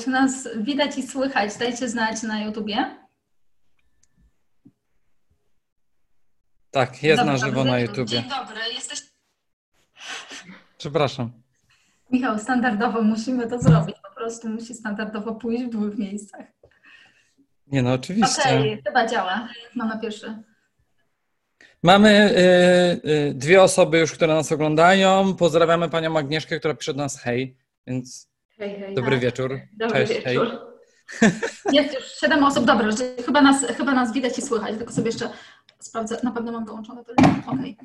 czy nas widać i słychać? Dajcie znać na YouTubie. Tak, jest na żywo na. YouTubie. Dzień dobry, jesteś... Przepraszam. Michał, standardowo musimy to zrobić. Po prostu musi standardowo pójść w dwóch miejscach. Nie no, oczywiście. Okej, chyba działa. Mamy pierwszy. Mamy dwie osoby już, które nas oglądają. Pozdrawiamy panią Agnieszkę, która pisze do nas hej, więc Hej, hej. dobry wieczór. Dobry Cześć, wieczór. hej. Jest już siedem osób, dobra, chyba nas, chyba nas widać i słychać, tylko sobie jeszcze sprawdzę, na pewno mam dołączone to. Okej.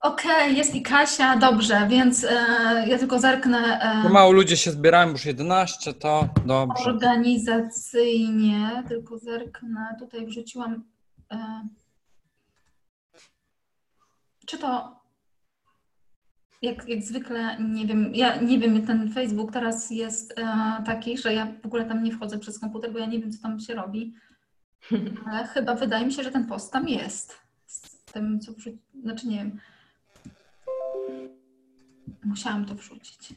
Okej, jest i Kasia, dobrze, więc e, ja tylko zerknę e, Pomału ludzie się zbierają, już 11, to dobrze. organizacyjnie, tylko zerknę, tutaj wrzuciłam, e, czy to jak, jak zwykle, nie wiem, ja nie wiem, ten Facebook teraz jest e, taki, że ja w ogóle tam nie wchodzę przez komputer, bo ja nie wiem, co tam się robi. Ale chyba wydaje mi się, że ten post tam jest. Z tym, co wrzuciłam. Znaczy nie wiem. Musiałam to wrzucić.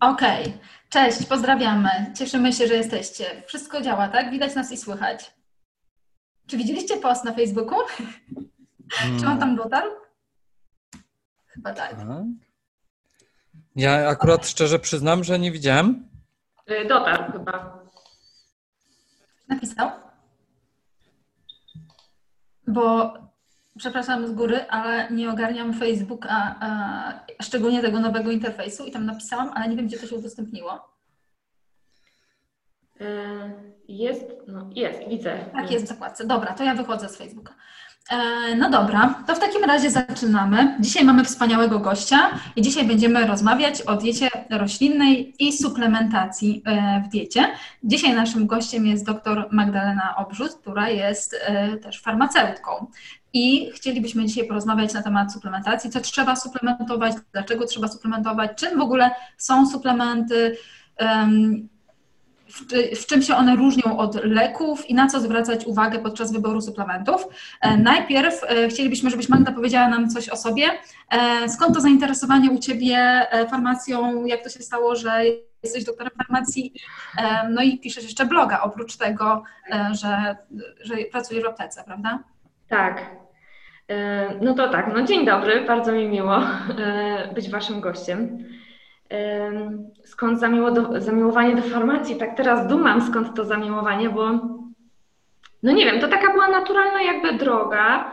Okej. Cześć, pozdrawiamy. Cieszymy się, że jesteście. Wszystko działa, tak? Widać nas i słychać. Czy widzieliście post na Facebooku? Czy on tam dotarł? Chyba tak. Tak. Ja akurat szczerze przyznam, że nie widziałem. Y, Dotarł chyba. Napisał? Bo przepraszam z góry, ale nie ogarniam Facebooka, a, szczególnie tego nowego interfejsu i tam napisałam, ale nie wiem, gdzie to się udostępniło. Y, Jest, no jest, widzę. Tak, jest w zakładce. Dobra, to ja wychodzę z Facebooka. E, No dobra, to w takim razie zaczynamy. Dzisiaj mamy wspaniałego gościa i dzisiaj będziemy rozmawiać o diecie roślinnej i suplementacji e, w diecie. Dzisiaj naszym gościem jest dr Magdalena Obrzut, która jest e, też farmaceutką. I chcielibyśmy dzisiaj porozmawiać na temat suplementacji, co trzeba suplementować, dlaczego trzeba suplementować, czym w ogóle są suplementy, em, w, czy- w czym się one różnią od leków i na co zwracać uwagę podczas wyboru suplementów. E, Najpierw e, chcielibyśmy, żebyś Magda powiedziała nam coś o sobie. E, Skąd to zainteresowanie u Ciebie farmacją? Jak to się stało, że jesteś doktorem farmacji? No i piszesz jeszcze bloga, oprócz tego, że, że pracujesz w aptece, prawda? Tak. No to tak, no dzień dobry, bardzo mi miło być Waszym gościem. Skąd do, zamiłowanie do farmacji? Tak teraz dumam, skąd to zamiłowanie, bo no nie wiem, to taka była naturalna jakby droga.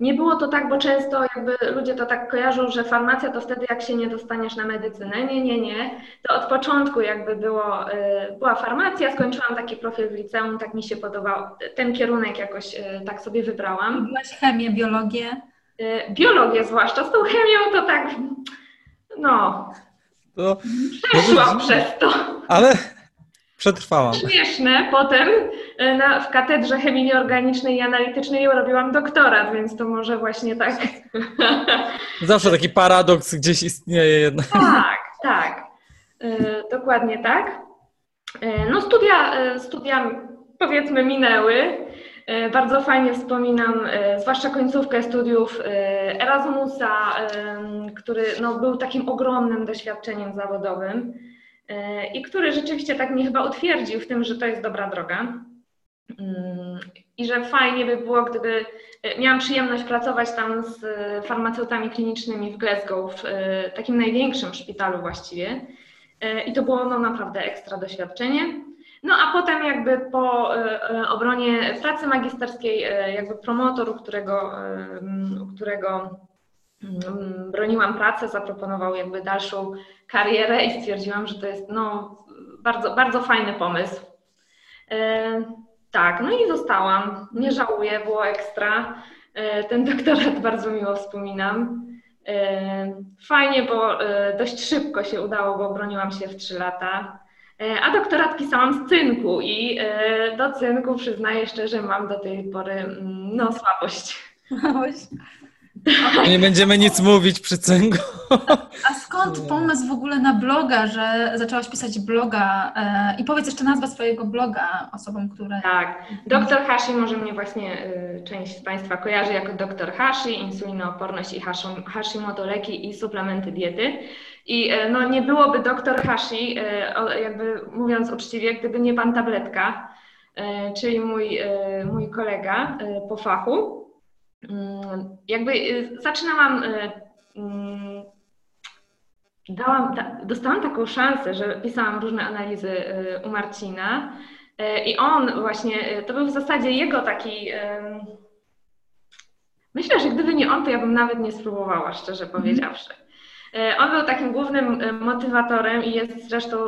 Nie było to tak, bo często jakby ludzie to tak kojarzą, że farmacja to wtedy jak się nie dostaniesz na medycynę. Nie, nie, nie. To od początku jakby było, y, była farmacja, skończyłam taki profil w liceum, tak mi się podobał. Ten kierunek jakoś y, tak sobie wybrałam. Byłaś chemię, biologię. Y, Biologię zwłaszcza, z tą chemią to tak, no, To, przeszłam przez to. ale przetrwałam. Śmieszne. Potem y, na, w katedrze chemii nieorganicznej i analitycznej robiłam doktorat, więc to może właśnie tak. Zawsze taki paradoks gdzieś istnieje jednak. tak, tak. Y, Dokładnie tak. Y, No studia, studia powiedzmy minęły. Y, Bardzo fajnie wspominam, y, zwłaszcza końcówkę studiów y, Erasmusa, który no, był takim ogromnym doświadczeniem zawodowym i który rzeczywiście tak mnie chyba utwierdził w tym, że to jest dobra droga. Mm, I że fajnie by było, gdyby miałam przyjemność pracować tam z farmaceutami klinicznymi w Glasgow, w takim największym szpitalu właściwie. I to było no, naprawdę ekstra doświadczenie. No a potem jakby po y, y, obronie pracy magisterskiej, y, jakby promotor, u którego, którego mm, broniłam pracę, zaproponował jakby dalszą karierę i stwierdziłam, że to jest no, bardzo, bardzo fajny pomysł. E, Tak, no i zostałam. Nie żałuję, było ekstra. E, Ten doktorat bardzo miło wspominam. E, Fajnie, bo e, dość szybko się udało, bo broniłam się w 3 lata. E, A doktorat pisałam z cynku i e, do cynku przyznaję szczerze, mam do tej pory mm, no, słabość. Nie będziemy nic mówić przy cyngu. A skąd pomysł w ogóle na bloga, że zaczęłaś pisać bloga? E, I powiedz jeszcze nazwę swojego bloga osobom, które... Tak, doktor Hashi może mnie właśnie y, część z Państwa kojarzy jako doktor Hashi, insulinooporność i Hashimoto leki i suplementy diety. I y, no, nie byłoby doktor Hashi, y, jakby mówiąc uczciwie, gdyby nie pan tabletka, czyli mój, mój kolega po fachu. Mm, jakby zaczynałam mm, dałam, dostałam taką szansę, że pisałam różne analizy y, u Marcina y, i on właśnie, y, to był w zasadzie jego taki... Myślę, że gdyby nie on, to ja bym nawet nie spróbowała, szczerze mhm. powiedziawszy. On był takim głównym motywatorem i jest zresztą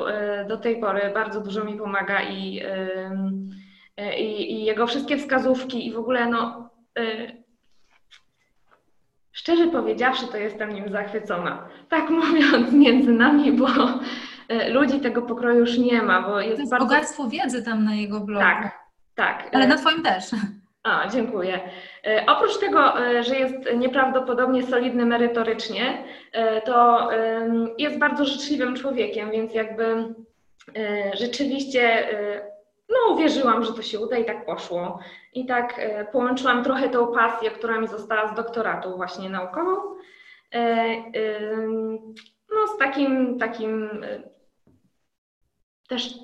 do tej pory bardzo dużo mi pomaga i, i, i jego wszystkie wskazówki i w ogóle no, Szczerze powiedziawszy, to jestem nim zachwycona. Tak mówiąc między nami, bo e, ludzi tego pokroju już nie ma, bo jest, to jest bardzo... bogactwo wiedzy tam na jego blogu. Tak, tak. Ale na Twoim też. A, dziękuję. E, oprócz tego, e, że jest nieprawdopodobnie solidny merytorycznie, to jest bardzo życzliwym człowiekiem, więc jakby rzeczywiście no uwierzyłam, że to się uda i tak poszło. I tak e, połączyłam trochę tą pasję, która mi została z doktoratu właśnie naukową, e, no z takim, takim e, też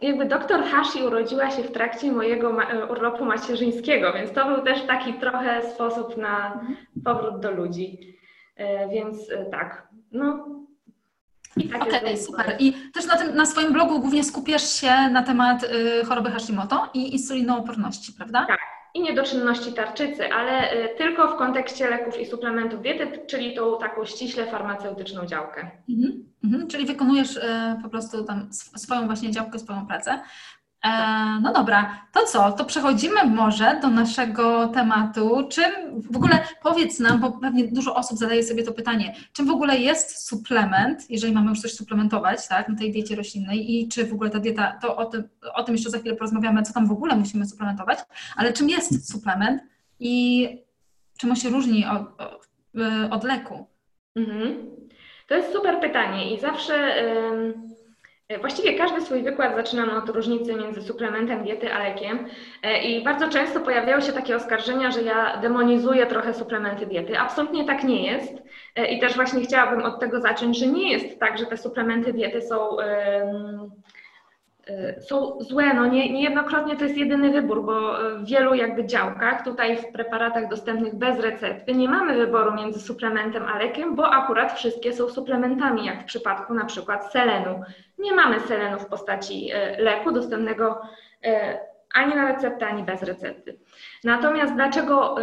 jakby doktor Hashi urodziła się w trakcie mojego ma urlopu macierzyńskiego, więc to był też taki trochę sposób na powrót do ludzi. Więc tak, no Okej, okay, super. I też na, tym, na swoim blogu głównie skupiasz się na temat y, choroby Hashimoto i insulinooporności, prawda? Tak. I niedoczynności tarczycy, ale y, tylko w kontekście leków i suplementów diety, czyli tą taką ściśle farmaceutyczną działkę. Mhm, mhm. Czyli wykonujesz y, po prostu tam swoją właśnie działkę, swoją pracę. E, no dobra, to co? To przechodzimy może do naszego tematu. Czym w ogóle powiedz nam, bo pewnie dużo osób zadaje sobie to pytanie, czym w ogóle jest suplement, jeżeli mamy już coś suplementować, tak, na tej diecie roślinnej i czy w ogóle ta dieta, to o tym, o tym jeszcze za chwilę porozmawiamy, co tam w ogóle musimy suplementować, ale czym jest suplement i czym on się różni od, od, od leku? Mhm. To jest super pytanie i zawsze. Yy E, właściwie każdy swój wykład zaczynam od różnicy między suplementem diety a lekiem e, i bardzo często pojawiają się takie oskarżenia, że ja demonizuję trochę suplementy diety. Absolutnie tak nie jest e, i też właśnie chciałabym od tego zacząć, że nie jest tak, że te suplementy diety są Y, są złe. No nie, niejednokrotnie to jest jedyny wybór, bo w wielu jakby działkach, tutaj w preparatach dostępnych bez recepty, nie mamy wyboru między suplementem a lekiem, bo akurat wszystkie są suplementami, jak w przypadku na przykład selenu. Nie mamy selenu w postaci y, leku dostępnego y, ani na receptę, ani bez recepty. Natomiast dlaczego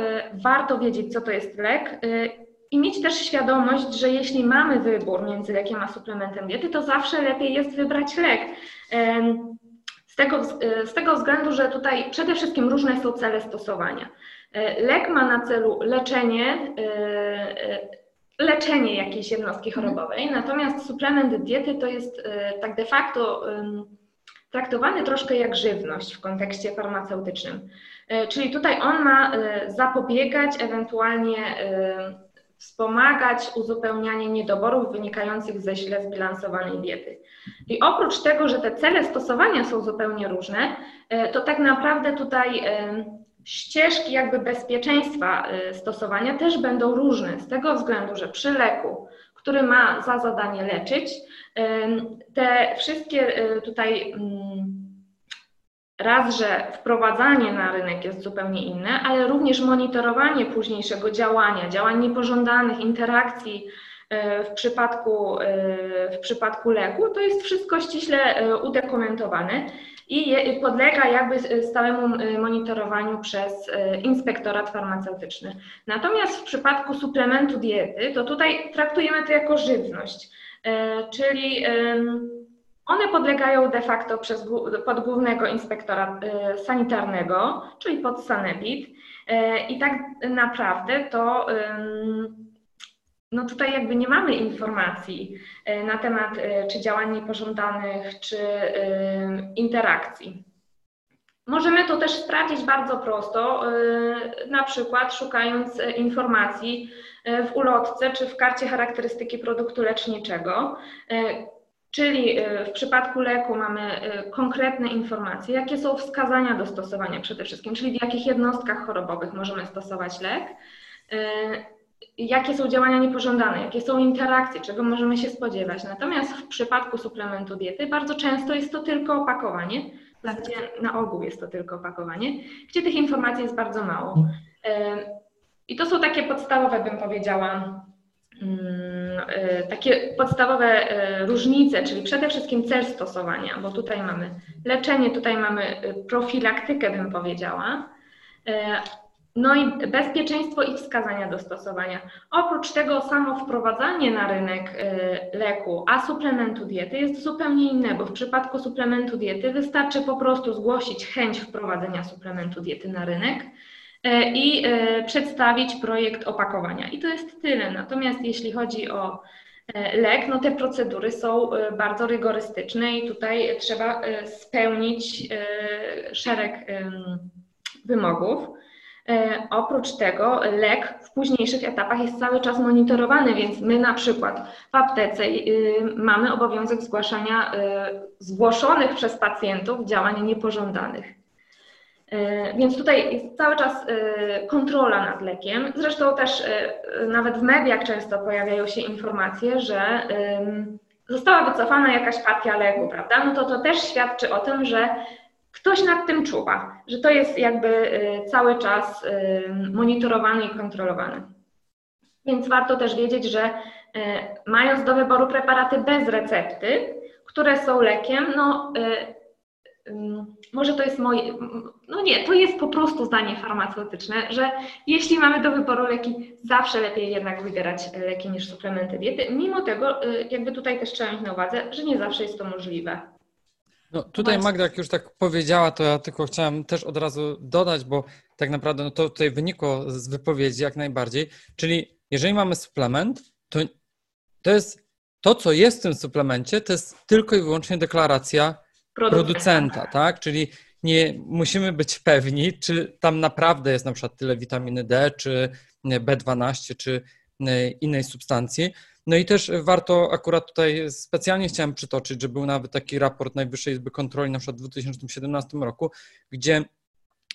warto wiedzieć, co to jest lek? I mieć też świadomość, że jeśli mamy wybór między lekiem a suplementem diety, to zawsze lepiej jest wybrać lek. Z tego, z tego względu, że tutaj przede wszystkim różne są cele stosowania. E, lek ma na celu leczenie, e, e, leczenie jakiejś jednostki mhm. chorobowej, natomiast suplement diety to jest tak de facto traktowany troszkę jak żywność w kontekście farmaceutycznym. Czyli tutaj on ma zapobiegać ewentualnie wspomagać uzupełnianie niedoborów wynikających ze źle zbilansowanej diety. I oprócz tego, że te cele stosowania są zupełnie różne, e, to tak naprawdę tutaj e, ścieżki jakby bezpieczeństwa e, stosowania też będą różne, z tego względu, że przy leku, który ma za zadanie leczyć, te wszystkie tutaj mm, raz, że wprowadzanie na rynek jest zupełnie inne, ale również monitorowanie późniejszego działania, działań niepożądanych, interakcji e, w przypadku, e, w przypadku leku, to jest wszystko ściśle e, udokumentowane i podlega jakby stałemu monitorowaniu przez inspektorat farmaceutyczny. Natomiast w przypadku suplementu diety, to tutaj traktujemy to jako żywność, czyli one podlegają de facto przez, pod głównego inspektora y, sanitarnego, czyli pod Sanepid. Y, I tak naprawdę to no tutaj jakby nie mamy informacji y, na temat czy działań niepożądanych, czy interakcji. Możemy to też sprawdzić bardzo prosto, na przykład szukając informacji w ulotce czy w karcie charakterystyki produktu leczniczego. Czyli w przypadku leku mamy konkretne informacje, jakie są wskazania do stosowania przede wszystkim, czyli w jakich jednostkach chorobowych możemy stosować lek jakie są działania niepożądane, jakie są interakcje, czego możemy się spodziewać. Natomiast w przypadku suplementu diety bardzo często jest to tylko opakowanie, zasadzie na ogół jest to tylko opakowanie, gdzie tych informacji jest bardzo mało. I to są takie podstawowe, bym powiedziała, mm, takie podstawowe e, różnice, czyli przede wszystkim cel stosowania, bo tutaj mamy leczenie, tutaj mamy e, profilaktykę, bym powiedziała, no i bezpieczeństwo i wskazania do stosowania. Oprócz tego samo wprowadzanie na rynek leku, a suplementu diety jest zupełnie inne, bo w przypadku suplementu diety wystarczy po prostu zgłosić chęć wprowadzenia suplementu diety na rynek i y, przedstawić projekt opakowania. I to jest tyle. Natomiast jeśli chodzi o lek, no te procedury są bardzo rygorystyczne i tutaj trzeba spełnić szereg wymogów. E, oprócz tego lek w późniejszych etapach jest cały czas monitorowany, więc my na przykład w aptece y, mamy obowiązek zgłaszania zgłoszonych przez pacjentów działań niepożądanych. E, więc tutaj jest cały czas y, kontrola nad lekiem. Zresztą też nawet w mediach często pojawiają się informacje, że została wycofana jakaś partia leku, prawda? No to to też świadczy o tym, że ktoś nad tym czuwa, że to jest jakby cały czas monitorowane i kontrolowane. Więc warto też wiedzieć, że mając do wyboru preparaty bez recepty, które są lekiem, no może to jest moje, no nie, to jest po prostu zdanie farmaceutyczne, że jeśli mamy do wyboru leki, zawsze lepiej jednak wybierać leki niż suplementy diety. Mimo tego, jakby tutaj też trzeba mieć na uwadze, że nie zawsze jest to możliwe. No tutaj Magda, jak już tak powiedziała, to ja tylko chciałem też od razu dodać, bo tak naprawdę no to tutaj wynikło z wypowiedzi jak najbardziej, czyli jeżeli mamy suplement, to, to jest to, co jest w tym suplemencie, to jest tylko i wyłącznie deklaracja producenta, producenta tak? Czyli nie musimy być pewni, czy tam naprawdę jest na przykład tyle witaminy D, czy B12, czy innej substancji, no i też warto akurat tutaj specjalnie chciałem przytoczyć, że był nawet taki raport Najwyższej Izby Kontroli na przykład w 2017 roku, gdzie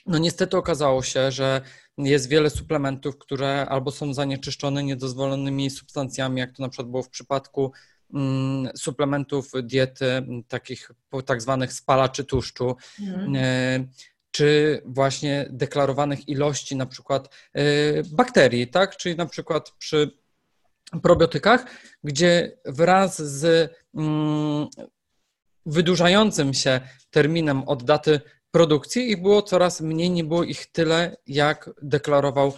no niestety okazało się, że jest wiele suplementów, które albo są zanieczyszczone niedozwolonymi substancjami, jak to na przykład było w przypadku suplementów diety, takich tak zwanych spalaczy tłuszczu, mm. czy właśnie deklarowanych ilości na przykład e, bakterii, tak? Czyli na przykład przy probiotykach, gdzie wraz z mm, wydłużającym się terminem od daty produkcji ich było coraz mniej, nie było ich tyle, jak deklarował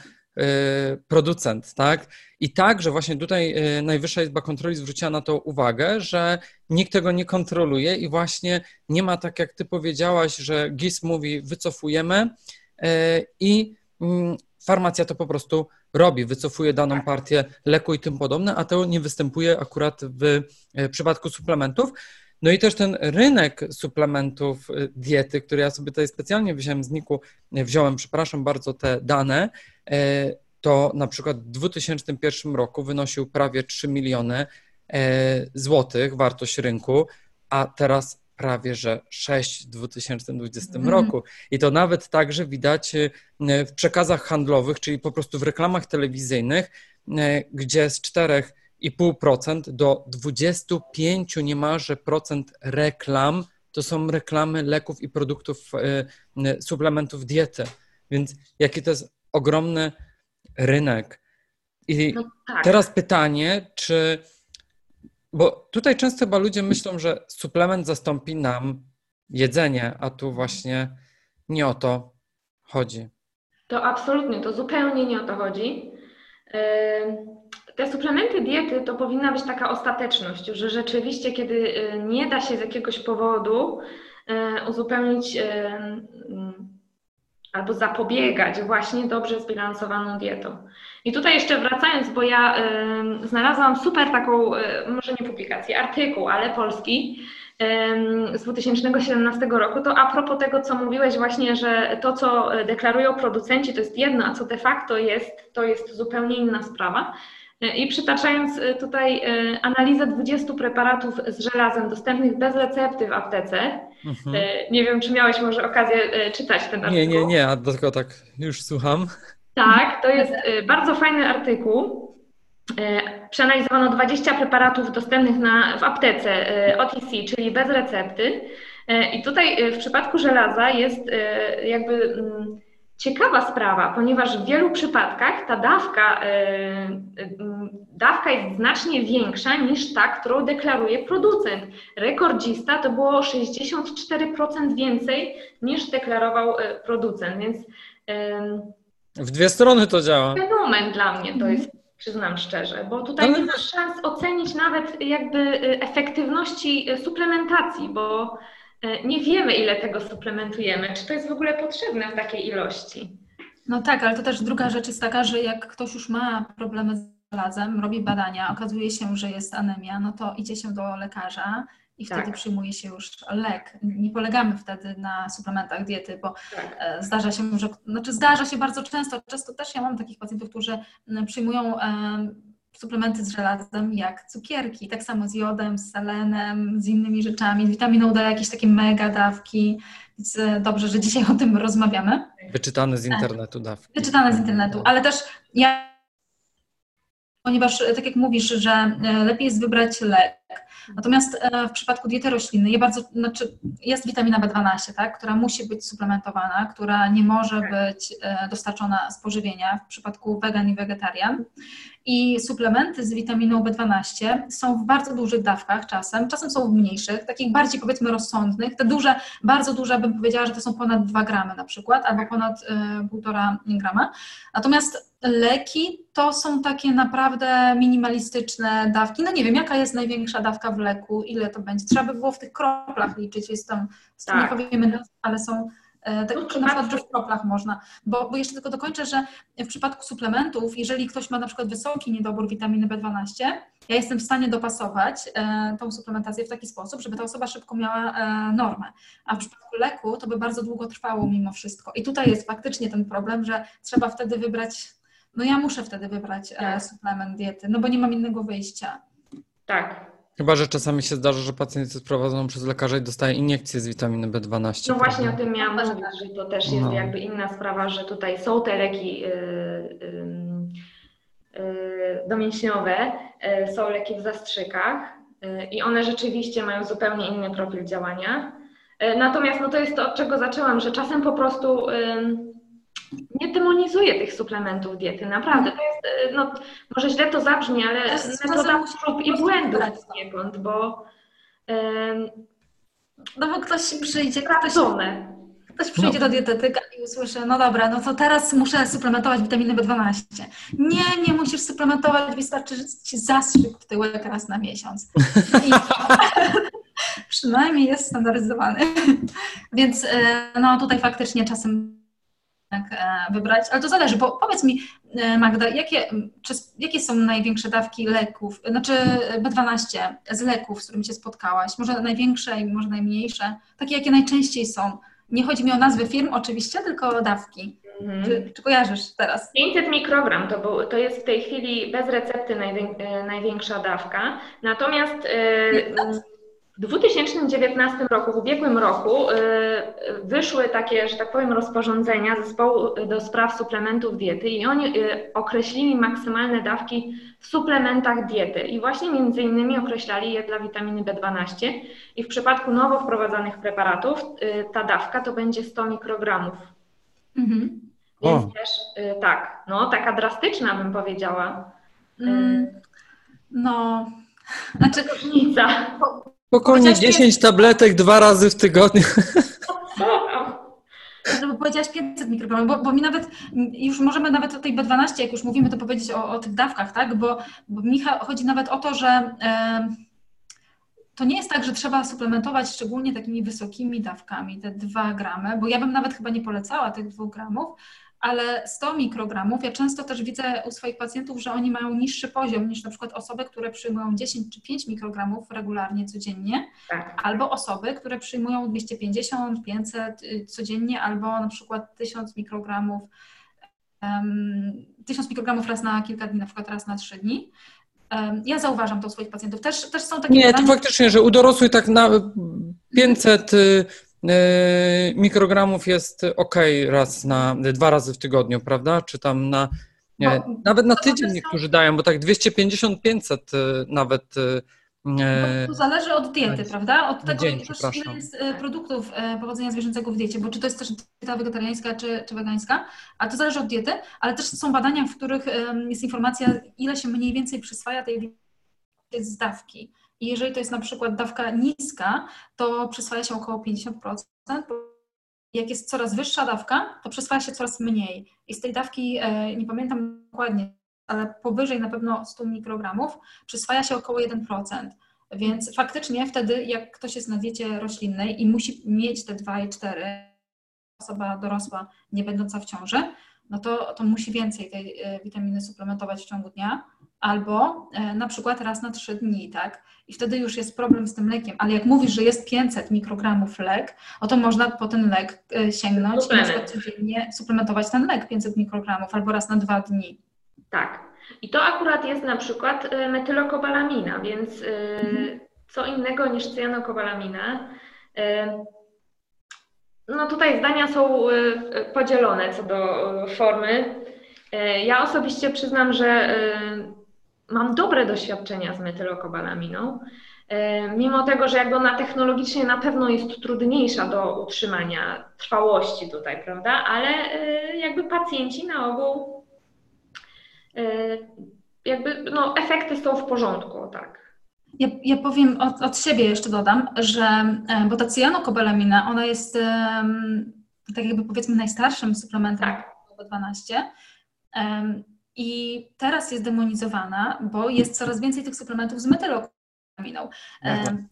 producent, tak? I także właśnie tutaj y, Najwyższa Izba Kontroli zwróciła na to uwagę, że nikt tego nie kontroluje i właśnie nie ma tak, jak ty powiedziałaś, że GIS mówi wycofujemy y, i mm, farmacja to po prostu robi, wycofuje daną tak. partię leku i tym podobne, a to nie występuje akurat w przypadku suplementów. No i też ten rynek suplementów diety, który ja sobie tutaj specjalnie wziąłem z Niku, wziąłem, przepraszam bardzo, te dane, to na przykład w 2001 roku wynosił prawie 3 miliony złotych wartość rynku, a teraz prawie że 6 w 2020 mm. roku. I to nawet także widać y, w przekazach handlowych, czyli po prostu w reklamach telewizyjnych, gdzie z 4,5% do 25 niemalże procent reklam to są reklamy leków i produktów, suplementów diety. Więc jaki to jest ogromny rynek. I no tak. teraz pytanie, czy bo tutaj często chyba ludzie myślą, że suplement zastąpi nam jedzenie, a tu właśnie nie o to chodzi. To absolutnie, to zupełnie nie o to chodzi. Te suplementy diety to powinna być taka ostateczność, że rzeczywiście, kiedy y, nie da się z jakiegoś powodu y, uzupełnić albo zapobiegać właśnie dobrze zbilansowaną dietą. I tutaj jeszcze wracając, bo ja y, znalazłam super taką, y, może nie publikację, artykuł, ale polski, z 2017 roku, to a propos tego, co mówiłeś właśnie, że to, co deklarują producenci, to jest jedno, a co de facto jest, to jest zupełnie inna sprawa. I przytaczając tutaj analizę 20 preparatów z żelazem dostępnych bez recepty w aptece, mhm. nie wiem, czy miałeś może okazję czytać ten artykuł? Nie, nie, nie, a tylko tak już słucham. Tak, to jest bardzo fajny artykuł. E, przeanalizowano 20 preparatów dostępnych na, w aptece e, OTC, czyli bez recepty. E, I tutaj w przypadku żelaza jest jakby mm, ciekawa sprawa, ponieważ w wielu przypadkach ta dawka, dawka jest znacznie większa niż ta, którą deklaruje producent. Rekordzista to było 64% więcej niż deklarował producent, więc w dwie strony to działa. Fenomen dla mnie to jest przyznam szczerze, bo tutaj Ale... nie masz szans ocenić nawet jakby efektywności suplementacji, bo nie wiemy, ile tego suplementujemy, czy to jest w ogóle potrzebne w takiej ilości. No tak, ale to też druga rzecz jest taka, że jak ktoś już ma problemy z żelazem, robi badania, okazuje się, że jest anemia, no to idzie się do lekarza i wtedy tak. przyjmuje się już lek. Nie polegamy wtedy na suplementach diety, bo tak. E, zdarza się, że, znaczy zdarza się bardzo często, często też ja mam takich pacjentów, którzy przyjmują suplementy z żelazem jak cukierki, tak samo z jodem, z selenem, z innymi rzeczami, z witaminą D, jakieś takie mega dawki, więc e, dobrze, że dzisiaj o tym rozmawiamy. Wyczytane z internetu dawki. Wyczytane z internetu, ale też ja ponieważ tak jak mówisz, że lepiej jest wybrać lek, Natomiast e, w przypadku diety roślinnej bardzo, znaczy jest witamina B12, tak, która musi być suplementowana, która nie może tak. być e, dostarczona z pożywienia w przypadku wegan i wegetarian. I suplementy z witaminą B12 są w bardzo dużych dawkach czasem, czasem są w mniejszych, takich bardziej powiedzmy rozsądnych. Te duże, bardzo duże bym powiedziała, że to są ponad 2 gramy na przykład, albo ponad 1,5 y, grama. Natomiast leki to są takie naprawdę minimalistyczne dawki. No nie wiem, jaka jest największa dawka w leku, ile to będzie. Trzeba by było w tych kroplach liczyć, jest tam, tak. nie powiemy, ale są tak, no, na przykład w kroplach można, bo, bo jeszcze tylko dokończę, że w przypadku suplementów, jeżeli ktoś ma na przykład wysoki niedobór witaminy B12, ja jestem w stanie dopasować e, tą suplementację w taki sposób, żeby ta osoba szybko miała e, normę. A w przypadku leku to by bardzo długo trwało mimo wszystko. I tutaj jest faktycznie ten problem, że trzeba wtedy wybrać, no ja muszę wtedy wybrać tak. suplement diety, no bo nie mam innego wyjścia. Tak, Chyba, że czasami się zdarza, że pacjent jest prowadzony przez lekarza i dostaje iniekcję z witaminy B12. No właśnie o tym miałam mówić, że to też jest no. jakby inna sprawa, że tutaj są te leki yy, yy, domięśniowe, są leki w zastrzykach i one rzeczywiście mają zupełnie inny profil działania. Natomiast no to jest to, od czego zaczęłam, że czasem po prostu nie demonizuję tych suplementów diety, naprawdę. To jest, y, no, może źle to zabrzmi, ale metoda prób i błędów poniekąd, bo... no bo ktoś przyjdzie, ktoś, ktoś przyjdzie no. do dietetyka i usłyszy, no dobra, no to teraz muszę suplementować witaminę B12. Nie, nie musisz suplementować, wystarczy ci zastrzyk w tyłek raz na miesiąc. I, przynajmniej jest standaryzowany. Więc y, no tutaj faktycznie czasem E, wybrać, ale to zależy, bo powiedz mi e, Magda, jakie, czy, jakie są największe dawki leków, znaczy B12 z leków, z którymi się spotkałaś? Może największe i może najmniejsze? Takie, jakie najczęściej są? Nie chodzi mi o nazwy firm oczywiście, tylko o dawki. Mhm. Czy, czy, kojarzysz teraz? 500 mikrogram to, był, to jest w tej chwili bez recepty e, największa dawka. Natomiast w 2019 roku, w ubiegłym roku, y, wyszły takie, że tak powiem, rozporządzenia zespołu do spraw suplementów diety i oni y, określili maksymalne dawki w suplementach diety i właśnie między innymi określali je dla witaminy B12 i w przypadku nowo wprowadzanych preparatów y, ta dawka to będzie 100 mikrogramów. Mhm. Więc o. też tak, no taka drastyczna bym powiedziała. Mm, no, znaczy różnica. Spokojnie, 10 tabletek dwa razy w tygodniu. No bo powiedziałaś 500 mikrogramów, bo, bo mi nawet, już możemy nawet o tej B12, jak już mówimy, to powiedzieć o, o tych dawkach, tak? Bo, bo mi chodzi nawet o to, że to nie jest tak, że trzeba suplementować szczególnie takimi wysokimi dawkami, te 2 gramy, bo ja bym nawet chyba nie polecała tych 2 gramów, ale 100 mikrogramów, ja często też widzę u swoich pacjentów, że oni mają niższy poziom niż na przykład osoby, które przyjmują 10 czy 5 mikrogramów regularnie codziennie, tak. albo osoby, które przyjmują 250, 500 y, codziennie, albo na przykład 1000 mikrogramów, um, 1000 mikrogramów raz na kilka dni, na przykład raz na 3 dni. Ja zauważam to u swoich pacjentów. Też, też są takie. Nie, badania... to faktycznie, że u dorosłych tak na 500 Yy, mikrogramów jest ok raz na, dwa razy w tygodniu, prawda? Czy tam na, nie, bo, nawet na tydzień niektórzy dają, bo tak 250-500 yy, nawet. Yy, to zależy od diety, prawda? Od tego, dzień, ile jest produktów powodzenia zwierzęcego w diecie, bo czy to jest też dieta wegetariańska, czy, czy wegańska, a to zależy od diety, ale też są badania, w których jest informacja, ile się mniej więcej przyswaja tej diety z dawki. I jeżeli to jest na przykład dawka niska, to przyswaja się około 50%. Jak jest coraz wyższa dawka, to przyswaja się coraz mniej. I z tej dawki, e, nie pamiętam dokładnie, ale powyżej na pewno 100 mikrogramów, przyswaja się około 1%. Więc faktycznie wtedy, jak ktoś jest na diecie roślinnej i musi mieć te 2,4, osoba dorosła, nie będąca w ciąży, no to, to musi więcej tej e, witaminy suplementować w ciągu dnia, albo e, na przykład raz na trzy dni, tak? I wtedy już jest problem z tym lekiem. Ale jak mówisz, że jest 500 mikrogramów lek, o to można po ten lek e, sięgnąć i na przykład codziennie suplementować ten lek 500 mikrogramów albo raz na dwa dni. Tak. I to akurat jest na przykład metylokobalamina, więc mhm. co innego niż cyjanokobalamina. No tutaj zdania są podzielone co do formy. Ja osobiście przyznam, że mam dobre doświadczenia z metylokobalaminą, e, mimo tego, że jakby ona technologicznie na pewno jest trudniejsza do utrzymania trwałości tutaj, prawda, ale e, jakby pacjenci na ogół e, jakby no, efekty są w porządku, tak. Ja, ja powiem od, od, siebie jeszcze dodam, że bo ta cyjanokobalamina, ona jest tak jakby powiedzmy najstarszym suplementem tak. B12 i teraz jest demonizowana, bo jest coraz więcej tych suplementów z metylokobalaminą.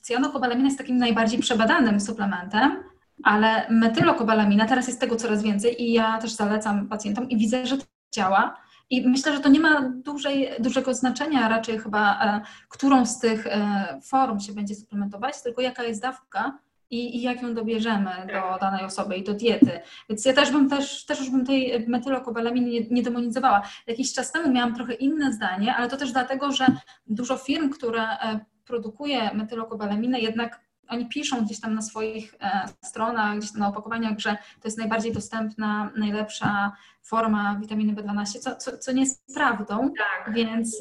Cyjanokobalamina jest takim najbardziej przebadanym suplementem, ale metylokobalamina teraz jest tego coraz więcej i ja też zalecam pacjentom i widzę, że to działa. I myślę, że to nie ma dużej, dużego znaczenia raczej chyba, e, którą z tych e, form się będzie suplementować, tylko jaka jest dawka i, i jak ją dobierzemy do tak. danej osoby i do diety. Więc ja też bym też, też już bym tej metylokobalaminy nie, nie demonizowała. Jakiś czas temu miałam trochę inne zdanie, ale to też dlatego, że dużo firm, które e, produkuje metylokobalaminę, jednak oni piszą gdzieś tam na swoich e, stronach, gdzieś tam na opakowaniach, że to jest najbardziej dostępna, najlepsza forma witaminy B12, co, co, co nie jest prawdą, tak. więc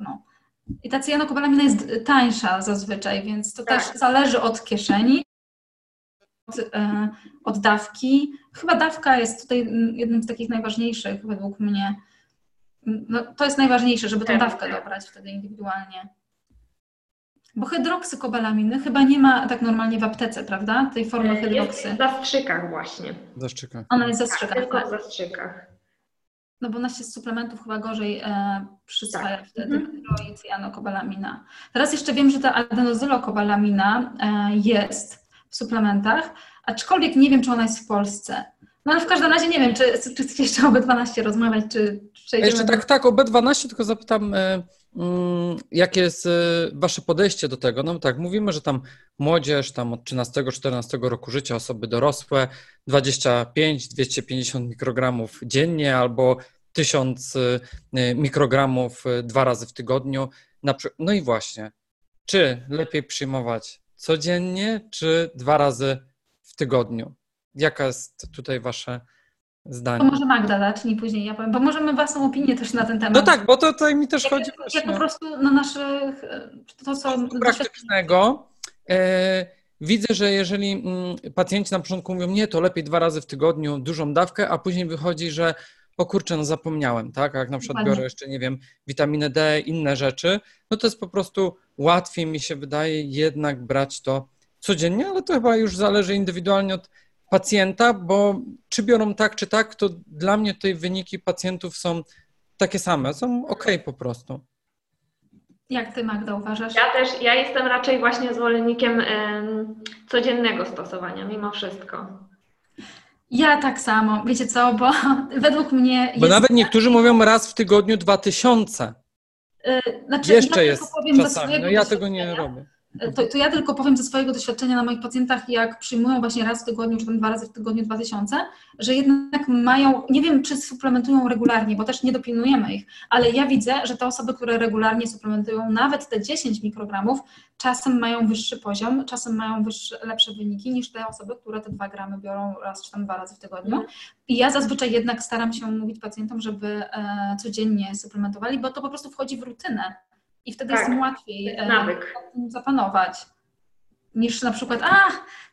no. I ta cyjanokobalamina jest tańsza zazwyczaj, więc to tak. też zależy od kieszeni od, e, od dawki. Chyba dawka jest tutaj jednym z takich najważniejszych według mnie. No, to jest najważniejsze, żeby tę tak, dawkę tak. dobrać wtedy indywidualnie. Bo hydroksykobalaminy chyba nie ma tak normalnie w aptece, prawda? Tej formy e, hydroksy. Jest w zastrzykach właśnie. Zastrzykach. Ona jest w zastrzykach. Tak, tylko w zastrzykach. No bo nas się z suplementów chyba gorzej e, przyswaja tak. wtedy mm. cyjanokobalamina. Teraz jeszcze wiem, że ta adenozylokobalamina e, jest w suplementach, aczkolwiek nie wiem, czy ona jest w Polsce. No ale w każdym razie nie wiem, czy, czy chcecie jeszcze o B12 rozmawiać, czy przejdziemy... Jeszcze tak, tak, o B12 tylko zapytam, e, mm, jakie jest e, Wasze podejście do tego? No tak, mówimy, że tam młodzież, tam od 13-14 roku życia, osoby dorosłe, 25-250 mikrogramów dziennie albo 1000 e, mikrogramów dwa razy w tygodniu. No i właśnie, czy lepiej przyjmować codziennie czy dwa razy w tygodniu? Jaka jest tutaj Wasze zdanie? To może Magda zacznij, później ja powiem, bo możemy Własną opinię też na ten temat. No tak, bo to tutaj mi też jak, chodzi jak, jak po prostu na naszych, to co... Praktycznego. E, widzę, że jeżeli mm, pacjenci na początku mówią, nie, to lepiej dwa razy w tygodniu dużą dawkę, a później wychodzi, że o kurczę, no zapomniałem, tak? A jak na przykład biorę jeszcze, nie wiem, witaminę D, inne rzeczy, no to jest po prostu łatwiej mi się wydaje jednak brać to codziennie, ale to chyba już zależy indywidualnie od pacjenta, bo czy biorą tak, czy tak, to dla mnie tutaj wyniki pacjentów są takie same, są ok po prostu. Jak ty, Magda, uważasz? Ja też, ja jestem raczej właśnie zwolennikiem codziennego stosowania, mimo wszystko. Ja tak samo. Wiecie co, bo według mnie. Bo nawet niektórzy mówią raz w tygodniu 2000. Yy, znaczy, Jeszcze ja jest czasami. No ja tego nie robię. To, to, ja tylko powiem ze swojego doświadczenia na moich pacjentach, jak przyjmują właśnie raz w tygodniu, czy tam dwa razy w tygodniu 2000, że jednak mają, nie wiem czy suplementują regularnie, bo też nie dopilnujemy ich, ale ja widzę, że te osoby, które regularnie suplementują nawet te 10 mikrogramów, czasem mają wyższy poziom, czasem mają wyższe, lepsze wyniki niż te osoby, które te 2 gramy biorą raz czy tam dwa razy w tygodniu. I ja zazwyczaj jednak staram się mówić pacjentom, żeby e, codziennie suplementowali, bo to po prostu wchodzi w rutynę i wtedy tak, jest im łatwiej e, nawyk. zapanować. Niż na przykład, a,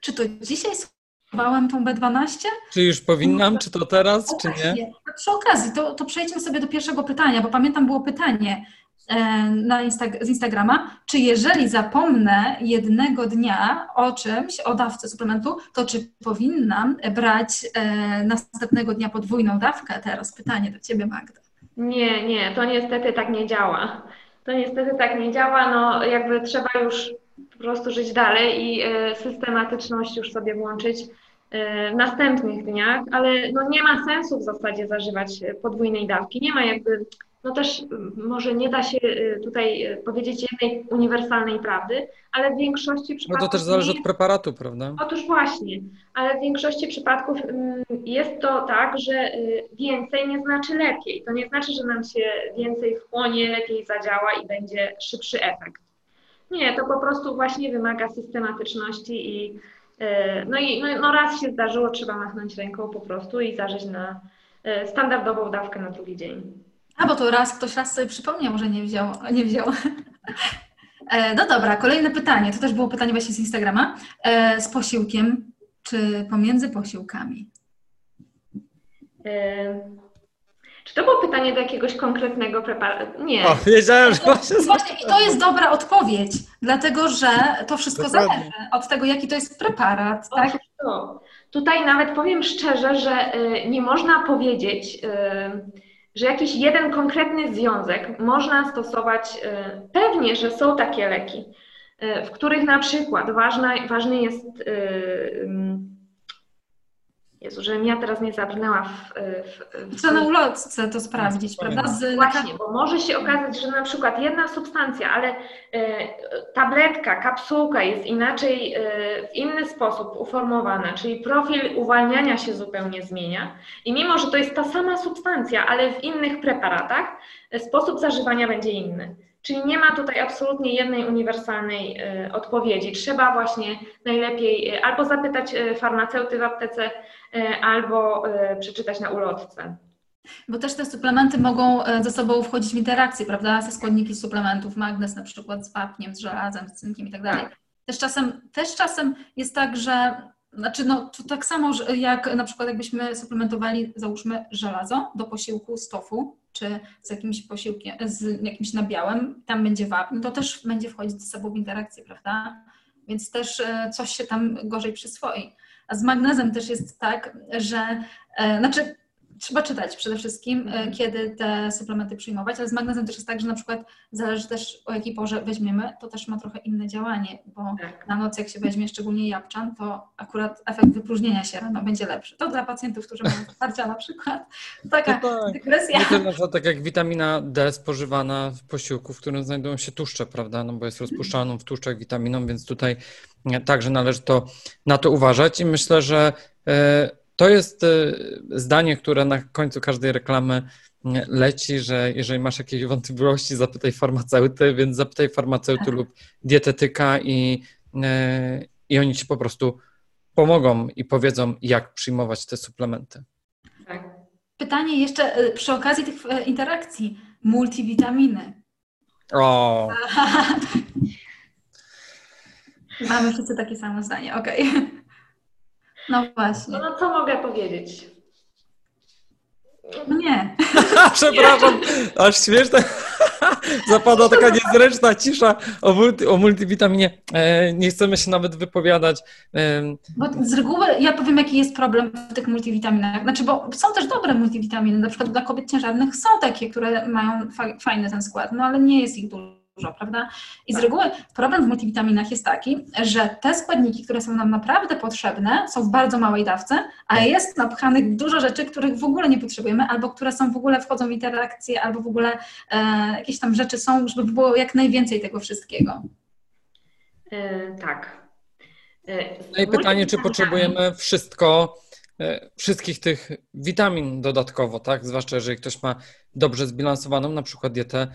czy to dzisiaj spróbowałem tą B12? Czy już powinnam, czy to teraz, czy nie? Przy okazji, to, to przejdźmy sobie do pierwszego pytania, bo pamiętam było pytanie e, na Insta- z Instagrama, czy jeżeli zapomnę jednego dnia o czymś, o dawce suplementu, to czy powinnam brać e, następnego dnia podwójną dawkę? Teraz pytanie do Ciebie, Magda. Nie, nie, to niestety tak nie działa. To niestety tak nie działa, no jakby trzeba już po prostu żyć dalej i e, systematyczność już sobie włączyć e, w następnych dniach, ale no nie ma sensu w zasadzie zażywać podwójnej dawki. Nie ma jakby no też może nie da się y, tutaj y, powiedzieć jednej uniwersalnej prawdy, ale w większości przypadków. No to też zależy od preparatu, prawda? Otóż właśnie, ale w większości przypadków mm, jest to tak, że y, więcej nie znaczy lepiej. To nie znaczy, że nam się więcej wchłonie, lepiej zadziała i będzie szybszy efekt. Nie, to po prostu właśnie wymaga systematyczności i no i no, no raz się zdarzyło, trzeba machnąć ręką po prostu i zażyć na standardową dawkę na drugi dzień. A, bo to raz ktoś raz sobie przypomniał, że nie wziął. Nie wziął. E, no dobra, kolejne pytanie. To też było pytanie właśnie z Instagrama. E, z posiłkiem, czy pomiędzy posiłkami? E, czy to było pytanie do jakiegoś konkretnego preparatu? Nie. O, wiedziałem, że właśnie... Właśnie, i to jest dobra odpowiedź, dlatego że to wszystko Dokładnie. zależy od tego, jaki to jest preparat. Tak? To. Tutaj nawet powiem szczerze, że nie można powiedzieć że jakiś jeden konkretny związek można stosować, e, pewnie, że są takie leki, e, w których na przykład ważny jest e, Jezu, żebym ja teraz nie zabrnęła w... w, w... Co na ulotce to sprawdzić, prawda? Z Właśnie, bo może się okazać, że na przykład jedna substancja, ale e, tabletka, kapsułka jest inaczej, e, w inny sposób uformowana, czyli profil uwalniania się zupełnie zmienia i mimo, że to jest ta sama substancja, ale w innych preparatach, e, sposób zażywania będzie inny. Czyli nie ma tutaj absolutnie jednej uniwersalnej y, odpowiedzi. Trzeba właśnie najlepiej y, albo zapytać y, farmaceuty w aptece, albo przeczytać na ulotce. Bo też te suplementy mogą ze sobą wchodzić w interakcję, prawda? Ze składniki suplementów, magnez na przykład z wapniem, z żelazem, z cynkiem i tak dalej. Tak. Też czasem, też czasem jest tak, że znaczy, no, to tak samo jak na przykład jakbyśmy suplementowali, załóżmy, żelazo do posiłku z tofu, czy z jakimś posiłkiem, z jakimś nabiałem, tam będzie wapń, to też będzie wchodzić ze sobą w interakcję, prawda? Więc też e, coś się tam gorzej przyswoi. A z magnezem też jest tak, że, e, znaczy trzeba czytać przede wszystkim, e, kiedy te suplementy przyjmować, ale z magnezem też jest tak, że na przykład zależy też o jakiej porze weźmiemy, to też ma trochę inne działanie, bo tak. na noc jak się weźmie szczególnie jabłczan, to akurat efekt wypróżnienia się rano będzie lepszy. To dla pacjentów, którzy mają zaparcia na przykład. Taka no tak. dygresja. No tak jak witamina D spożywana w posiłku, w którym znajdują się tłuszcze, prawda, no bo jest rozpuszczalną w tłuszczach witaminą, więc tutaj także należy to na to uważać i myślę, że e, to jest y, zdanie, które na końcu każdej reklamy y, leci, że jeżeli masz jakieś wątpliwości, zapytaj farmaceuty, więc zapytaj farmaceuty tak. lub dietetyka i, y, i oni ci po prostu pomogą i powiedzą, jak przyjmować te suplementy. Tak. Pytanie jeszcze przy okazji tych interakcji. Multivitaminy. O. Mamy wszyscy takie samo zdanie, okej. Okay. No właśnie. No, no co mogę powiedzieć? No nie. Przepraszam, aż śmieszne. Zapadła taka niezręczna cisza o, multi, o multivitaminie. E, nie chcemy się nawet wypowiadać. E, bo z reguły ja powiem, jaki jest problem w tych multivitaminach. Znaczy, bo są też dobre multivitaminy. Na przykład dla kobiet ciężarnych są takie, które mają fa fajny ten skład, no ale nie jest ich dużo dużo, prawda? I z tak. reguły problem w multivitaminach jest taki, że te składniki, które są nam naprawdę potrzebne, są w bardzo małej dawce, a jest napchanych dużo rzeczy, których w ogóle nie potrzebujemy, albo które są w ogóle wchodzą w interakcje, albo w ogóle e, jakieś tam rzeczy są, żeby było jak najwięcej tego wszystkiego. E, tak. E, no i pytanie, czy potrzebujemy wszystko, e, wszystkich tych witamin dodatkowo, tak? Zwłaszcza jeżeli ktoś ma dobrze zbilansowaną na przykład dietę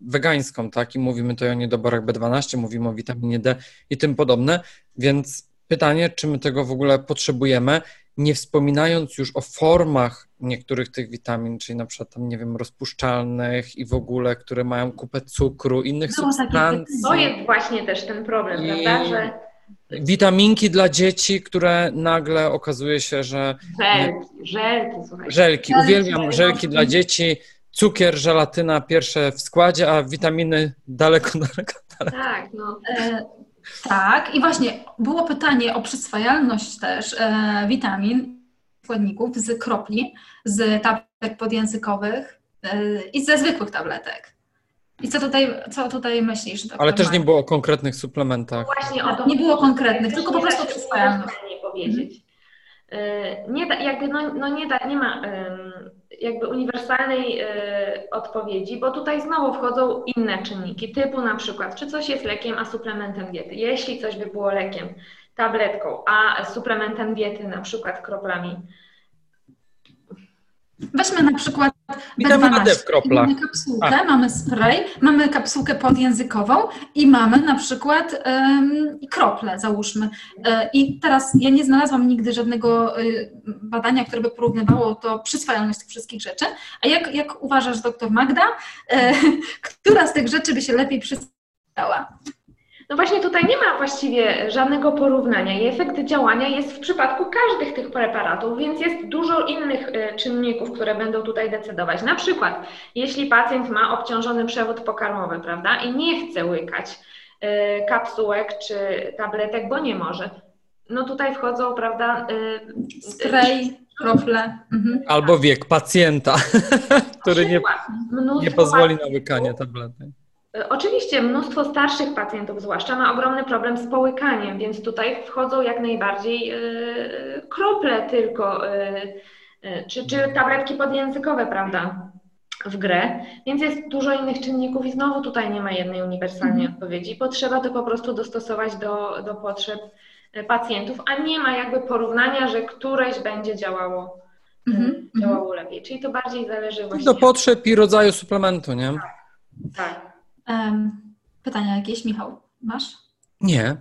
wegańską, tak? I mówimy tutaj o niedoborach B12, mówimy o witaminie D i tym podobne, więc pytanie, czy my tego w ogóle potrzebujemy, nie wspominając już o formach niektórych tych witamin, czyli na przykład tam, nie wiem, rozpuszczalnych i w ogóle, które mają kupę cukru, innych no, substancji. To jest właśnie też ten problem, I... prawda, że witaminki dla dzieci, które nagle okazuje się, że. Żelki, żelki, słuchajcie. Żelki, uwielbiam żelki dla dzieci. Cukier, żelatyna pierwsze w składzie, a witaminy daleko, daleko, daleko. Tak, no. E, tak, i właśnie było pytanie o przyswajalność też e, witamin, składników z kropli, z tabletek podjęzykowych e, i ze zwykłych tabletek. I co tutaj, co tutaj myślisz? Ale też nie było o konkretnych suplementach. No właśnie o to nie było konkretnych, tylko po prostu przyswajalność. Nie powiedzieć. Mhm. Nie da, jakby no, no nie, da, nie ma jakby uniwersalnej y, odpowiedzi, bo tutaj znowu wchodzą inne czynniki, typu na przykład, czy coś jest lekiem, a suplementem diety. Jeśli coś by było lekiem, tabletką, a suplementem diety, na przykład kroplami, Weźmy na przykład B12. D w kroplach. Mamy kapsułkę, A. mamy spray, mamy kapsułkę podjęzykową i mamy na przykład um, krople, załóżmy. E, I teraz ja nie znalazłam nigdy żadnego y, badania, które by porównywało to przyswajalność tych wszystkich rzeczy. A jak, jak uważasz, doktor Magda, e, która z tych rzeczy by się lepiej przyswajała? No właśnie tutaj nie ma właściwie żadnego porównania i efekt działania jest w przypadku każdych tych preparatów, więc jest dużo innych e, czynników, które będą tutaj decydować. Na przykład, jeśli pacjent ma obciążony przewód pokarmowy, prawda, i nie chce łykać e, kapsułek czy tabletek, bo nie może, no tutaj wchodzą, prawda, e, spray, krople. Mhm. Albo wiek pacjenta, który nie, nie pozwoli na łykanie tabletek. E, oczywiście mnóstwo starszych pacjentów zwłaszcza ma ogromny problem z połykaniem, więc tutaj wchodzą jak najbardziej e, krople tylko, e, czy, czy tabletki podjęzykowe, prawda, w grę, więc jest dużo innych czynników i znowu tutaj nie ma jednej uniwersalnej mhm. odpowiedzi, bo trzeba to po prostu dostosować do, do potrzeb pacjentów, a nie ma jakby porównania, że któreś będzie działało, mhm. działało lepiej, czyli to bardziej zależy właśnie... Do potrzeb i rodzaju suplementu, nie? Tak, tak. Pytania jakieś, Michał, masz? Nie.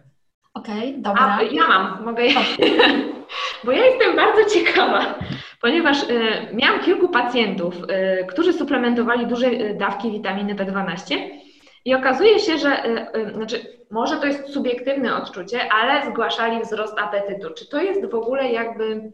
Okej, okay, dobra. A, ja mam, mogę. Bo ja jestem bardzo ciekawa, ponieważ y, miałam kilku pacjentów, y, którzy suplementowali duże y, dawki witaminy B12 i okazuje się, że y, znaczy, może to jest subiektywne odczucie, ale zgłaszali wzrost apetytu. Czy to jest w ogóle jakby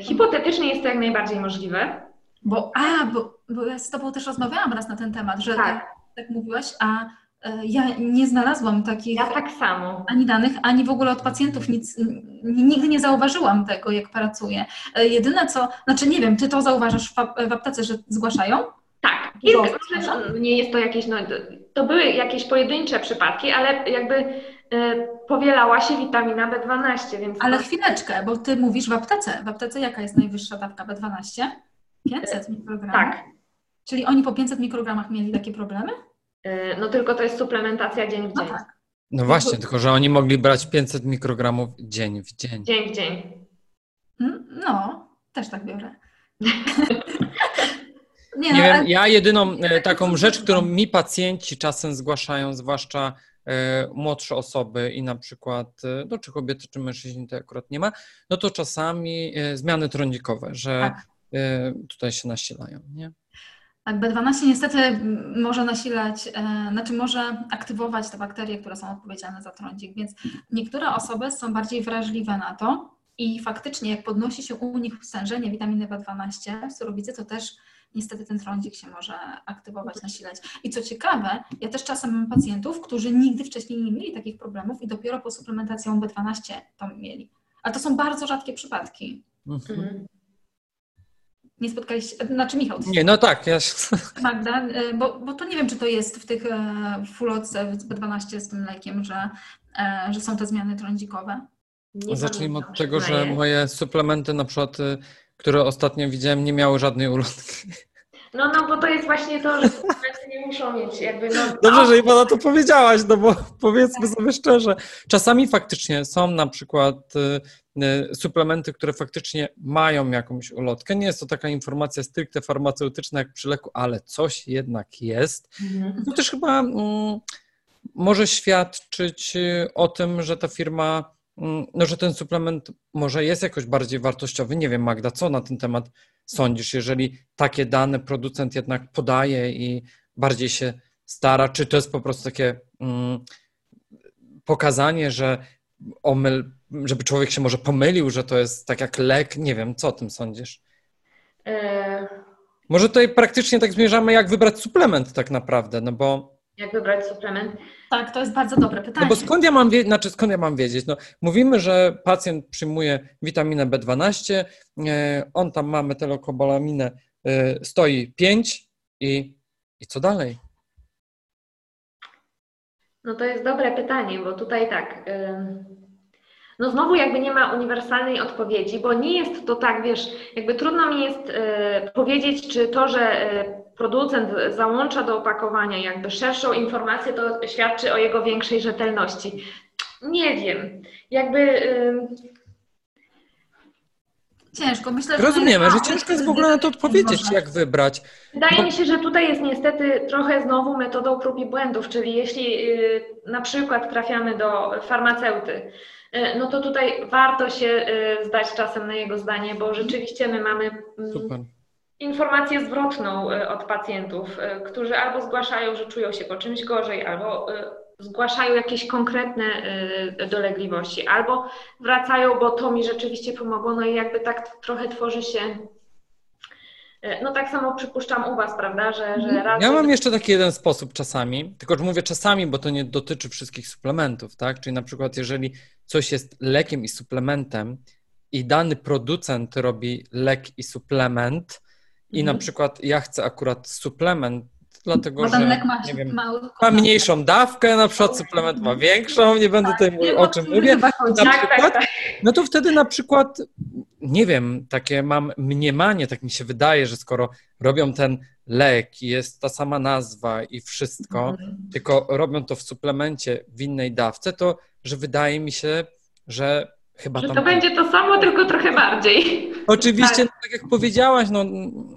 hipotetycznie jest to jak najbardziej możliwe? Bo, a, bo, bo ja z Tobą też rozmawiałam raz na ten temat, że tak, tak, mówiłaś, a e, ja nie znalazłam takich. Ja tak samo. Ani danych, ani w ogóle od pacjentów nic, nigdy nie zauważyłam tego, jak pracuję. E, jedyne co, znaczy nie wiem, ty to zauważasz w, aptece, że zgłaszają? Tak, może nie jest to jakieś, no, to były jakieś pojedyncze przypadki, ale jakby y, powielała się witamina B12, więc... Ale to... chwileczkę, bo ty mówisz w aptece. W aptece jaka jest najwyższa dawka B12? 500 mikrogramów? Tak. Czyli oni po 500 mikrogramach mieli takie problemy? E, no tylko to jest suplementacja dzień w no dzień. No, tak. no właśnie, tylko że oni mogli brać 500 mikrogramów dzień w dzień. Dzień w dzień. Mm, no, też tak biorę. Nie, nie no, wiem, ale... ja jedyną e, taką rzecz, którą mi pacjenci czasem zgłaszają, zwłaszcza e, młodsze osoby i na przykład, no czy kobiety, czy mężczyźni to akurat nie ma, no to czasami zmiany trądzikowe, że tak. tutaj się nasilają, nie? Tak, B12 niestety może nasilać, e, znaczy może aktywować te bakterie, które są odpowiedzialne za trądzik, więc niektóre osoby są bardziej wrażliwe na to i faktycznie jak podnosi się u nich stężenie witaminy B12 w surowicy, to też niestety ten trądzik się może aktywować, nasilać. I co ciekawe, ja też czasem mam pacjentów, którzy nigdy wcześniej nie mieli takich problemów i dopiero po suplementacją B12 to mieli. Ale to są bardzo rzadkie przypadki. Mhm. Nie spotkaliście, znaczy Michał. Nie, no tak. Ja się... Magda, y, bo, bo to nie wiem, czy to jest w tych fulotce B12 z tym lekiem, że, że są te zmiany trądzikowe. Nie Zacznijmy od tego, że moje suplementy na przykład, y, które ostatnio widziałem, nie miały żadnej ulotki. No, no, bo to jest właśnie to, że suplementy nie muszą mieć jakby... No, Dobrze, że Iwona to powiedziałaś, no bo powiedzmy sobie szczerze, czasami faktycznie są na przykład y, y, suplementy, które faktycznie mają jakąś ulotkę. Nie jest to taka informacja stricte farmaceutyczna jak przy leku, ale coś jednak jest. Mhm. To też chyba mm, może świadczyć o tym, że ta firma Mm, no, że ten suplement może jest jakoś bardziej wartościowy. Nie wiem, Magda, co na ten temat sądzisz, jeżeli takie dane producent jednak podaje i bardziej się stara, czy to jest po prostu takie mm, pokazanie, że omyl, żeby człowiek się może pomylił, że to jest tak jak lek, nie wiem, co o tym sądzisz? E... Może tutaj praktycznie tak zmierzamy, jak wybrać suplement tak naprawdę, no bo jak wybrać suplement? Tak, to jest bardzo dobre pytanie. No bo skąd ja mam wiedzieć, znaczy skąd ja mam wiedzieć? No, mówimy, że pacjent przyjmuje witaminę B12, e, on tam ma metylokobalaminę, e, stoi 5 i, i co dalej? No to jest dobre pytanie, bo tutaj tak, no znowu jakby nie ma uniwersalnej odpowiedzi, bo nie jest to tak, wiesz, jakby trudno mi jest e, powiedzieć, czy to, że producent załącza do opakowania jakby szerszą informację, to świadczy o jego większej rzetelności. Nie wiem. Jakby. Ciężko, myślę, że. Rozumiemy, że ciężko jest w ogóle na to odpowiedzieć, jak wybrać. Wydaje Bo... mi się, że tutaj jest niestety trochę znowu metodą prób i błędów, czyli jeśli y, na przykład trafiamy do farmaceuty, y, no to tutaj warto się y, zdać czasem na jego zdanie, bo rzeczywiście my mamy. Mm, Super informację zwrotną od pacjentów, którzy albo zgłaszają, że czują się po czymś gorzej, albo zgłaszają jakieś konkretne dolegliwości, albo wracają, bo to mi rzeczywiście pomogło, no i jakby tak trochę tworzy się no tak samo przypuszczam u Was, prawda, że, że mhm. raz... Ja mam jeszcze taki jeden sposób czasami, tylko że mówię czasami, bo to nie dotyczy wszystkich suplementów, tak? Czyli na przykład jeżeli coś jest lekiem i suplementem i dany producent robi lek i suplement, i na mhm. przykład ja chcę akurat suplement, dlatego Bo że ma, nie wiem, ma mniejszą dawkę, na przykład suplement ma większą, nie będę tak, tutaj mówił o czym mówię, na przykład, no to wtedy na przykład, nie wiem, takie mam mniemanie, tak mi się wydaje, że skoro robią ten lek i jest ta sama nazwa i wszystko, mhm. tylko robią to w suplemencie w innej dawce, to że wydaje mi się, że Chyba że to będzie to samo, tylko trochę bardziej. Oczywiście, tak, no, tak jak powiedziałaś, no...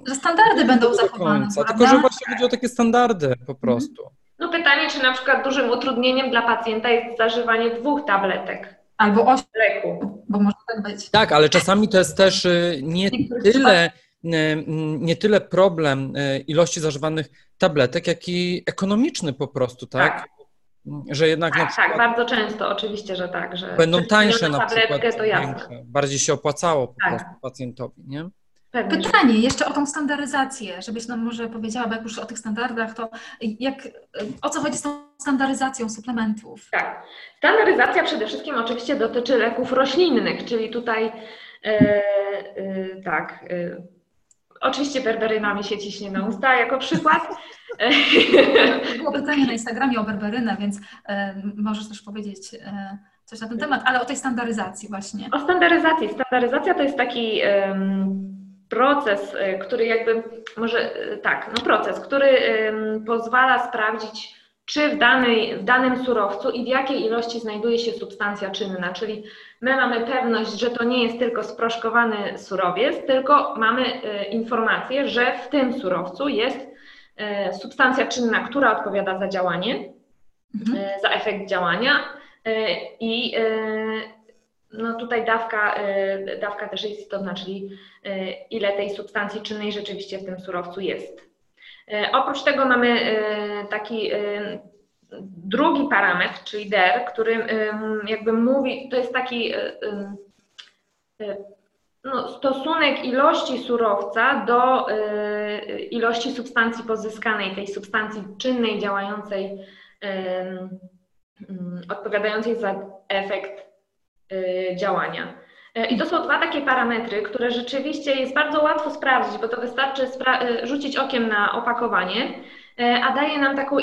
Że standardy będą zachowane. Końca, tylko, że właśnie chodzi o takie standardy po mhm. prostu. No pytanie, czy na przykład dużym utrudnieniem dla pacjenta jest zażywanie dwóch tabletek. Albo osiem leku. Bo może tak być. Tak, ale czasami to jest też y, nie tyle, y, nie tyle problem y, ilości zażywanych tabletek, jak i ekonomiczny po prostu, tak? tak że jednak tak, na tak, przykład tak, bardzo często, oczywiście, że tak. Że będą tańsze na przykład, to jasne. bardziej się opłacało po tak. prostu pacjentowi, nie? Pewnie. Pytanie jeszcze o tą standaryzację, żebyś nam może powiedziała, bo jak już o tych standardach, to jak, o co chodzi z tą standaryzacją suplementów? Tak, standaryzacja przede wszystkim oczywiście dotyczy leków roślinnych, czyli tutaj e, e, tak, e, oczywiście berberyna się ciśnie na usta jako przykład, było pytanie na Instagramie o berberynę, więc e, możesz też powiedzieć e, coś na ten temat, ale o tej standaryzacji właśnie. O standaryzacji. Standaryzacja to jest taki proces, e, który jakby, może tak, no proces, który pozwala sprawdzić, czy w, danej, w danym surowcu i w jakiej ilości znajduje się substancja czynna, czyli my mamy pewność, że to nie jest tylko sproszkowany surowiec, tylko mamy informację, że w tym surowcu jest E, substancja czynna, która odpowiada za działanie, mhm. E, za efekt działania e, i no tutaj dawka, dawka też jest istotna, czyli ile tej substancji czynnej rzeczywiście w tym surowcu jest. Oprócz tego mamy taki drugi parametr, czyli DER, który jakby mówi, to jest taki no, stosunek ilości surowca do y, ilości substancji pozyskanej, tej substancji czynnej, działającej, y, y, odpowiadającej za efekt y, działania. I to są dwa takie parametry, które rzeczywiście jest bardzo łatwo sprawdzić, bo to wystarczy spra- rzucić okiem na opakowanie, a daje nam taką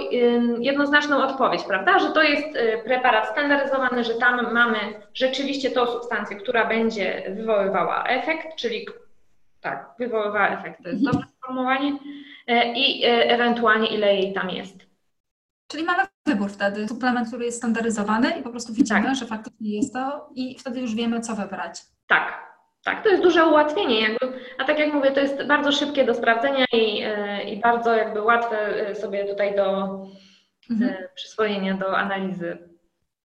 jednoznaczną odpowiedź, prawda, że to jest preparat standaryzowany, że tam mamy rzeczywiście tą substancję, która będzie wywoływała efekt, czyli tak, wywoływała efekt, to jest mhm. dobre sformułowanie, i ewentualnie ile jej tam jest. Czyli mamy wybór wtedy, suplement, który jest standaryzowany i po prostu widzimy, tak. że faktycznie jest to i wtedy już wiemy, co wybrać. Tak, tak, to jest duże ułatwienie. Jakby, a tak jak mówię, to jest bardzo szybkie do sprawdzenia i, e, i bardzo jakby łatwe e, sobie tutaj do mhm. E, przyswojenia, do analizy.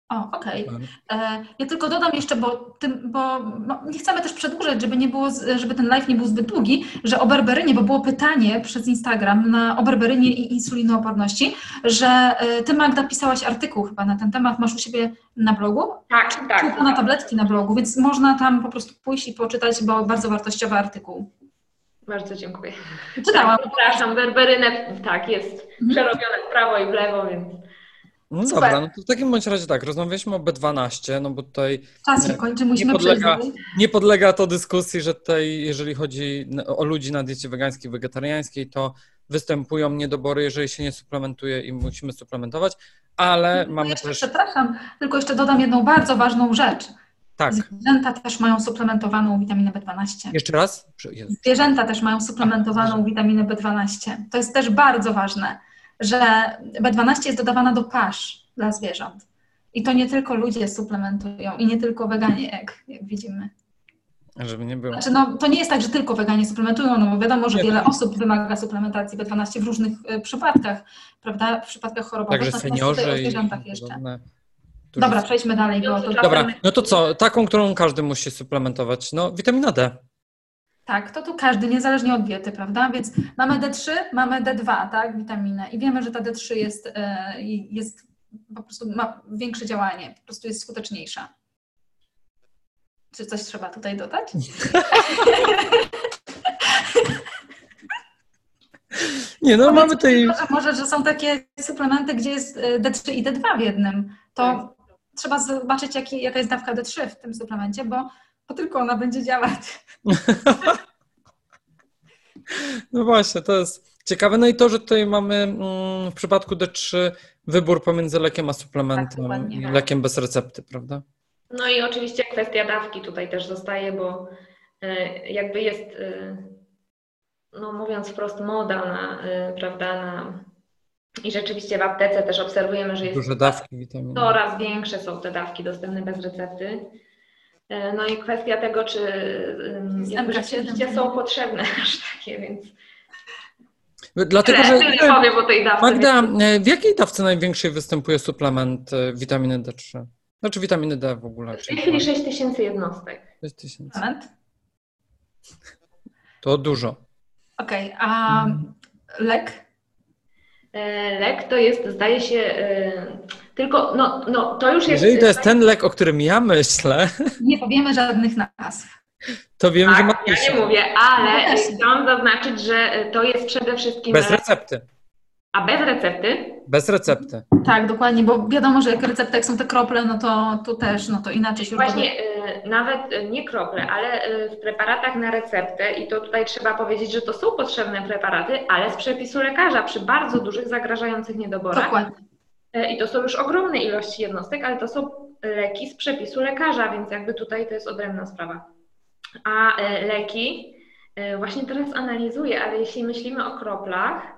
O, okej. Okay. E, ja tylko dodam jeszcze, bo, tym, bo no, nie chcemy też przedłużać, żeby, nie było, żeby ten live nie był zbyt długi, że o berberynie, bo było pytanie przez Instagram na, o berberynie i insulinooporności, że e, ty Magda pisałaś artykuł chyba na ten temat, masz u siebie na blogu? Tak, tak. Czy na tabletki na blogu, więc można tam po prostu pójść i poczytać, bo bardzo wartościowy artykuł. Bardzo dziękuję. Czytałam. Tak, przepraszam, berberynę, tak, jest mhm. przerobione w prawo i w lewo, więc... No Super. dobra, no to w takim bądź razie tak, rozmawialiśmy o B12, no bo tutaj Czas się kończy, musimy nie podlega, nie podlega to dyskusji, że tutaj, jeżeli chodzi o ludzi na diecie wegańskiej, wegetariańskiej, to występują niedobory, jeżeli się nie suplementuje i musimy suplementować, ale no, mamy jeszcze, też... Przepraszam, tylko jeszcze dodam jedną bardzo ważną rzecz. Tak. Zwierzęta też mają suplementowaną witaminę B12. Jeszcze raz? Zwierzęta też mają suplementowaną witaminę B12. To jest też bardzo ważne że B12 jest dodawana do pasz dla zwierząt. I to nie tylko ludzie suplementują i nie tylko weganie, jak, jak widzimy. Żeby nie było. Znaczy, no, to nie jest tak, że tylko weganie suplementują, no bo wiadomo, że wiele osób wymaga suplementacji B12 w różnych y, przypadkach, prawda? W przypadkach chorobowych. Także seniorzy o zwierzętach jeszcze. Dobra, przejdźmy dalej. Bo to Dobra, no to co? Taką, którą każdy musi suplementować. No, witamina D. Tak, to tu każdy, niezależnie od diety, prawda? Więc mamy D3, mamy D2, tak, witaminę i wiemy, że ta D3 jest, e, jest po prostu ma większe działanie, po prostu jest skuteczniejsza. Czy coś trzeba tutaj dodać? Nie, no mamy tutaj... Może, może, że są takie suplementy, gdzie jest e, D3 i D2 w jednym. To tak. trzeba zobaczyć, jaki, jaka jest dawka D3 w tym suplemencie, bo bo tylko ona będzie działać. No właśnie, to jest ciekawe. No i to, że tutaj mamy mm, w przypadku D3 wybór pomiędzy lekiem a suplementem tak, i lekiem bez recepty, prawda? No i oczywiście kwestia dawki tutaj też zostaje, bo e, jakby jest, e, no mówiąc wprost, moda na, e, prawda, na i rzeczywiście w aptece też obserwujemy, że jest duże dawki witaminy. Coraz większe są te dawki dostępne bez recepty. E, no i kwestia tego, czy rzeczywiście są potrzebne aż takie, więc. Dlatego, że. Nie powiem o tej dawce. Magda, e, w jakiej dawce największej występuje suplement e, witaminy D3? Znaczy witaminy D w ogóle. W tej chwili 6 tysięcy jednostek. 6 tysięcy. To dużo. Okej, okay, a lek? Lek to jest, zdaje się, tylko, no, no to już jest... Jeżeli to jest ten lek, o którym ja myślę... Nie powiemy żadnych nazw. To wiem, tak, że ma... ja nie mówię, ale no chciałam zaznaczyć, że to jest przede wszystkim... Bez recepty. A bez recepty? Bez recepty. Tak, dokładnie, bo wiadomo, że jak recepty, jak są te krople, no to tu też, no to inaczej się Właśnie, y, nawet y, nie krople, ale y, w preparatach na receptę i to tutaj trzeba powiedzieć, że to są potrzebne preparaty, ale z przepisu lekarza przy bardzo dużych zagrażających niedoborach. Dokładnie. E, I to są już ogromne ilości jednostek, ale to są leki z przepisu lekarza, więc jakby tutaj to jest odrębna sprawa. A e, leki, e, właśnie teraz analizuję, ale jeśli myślimy o kroplach.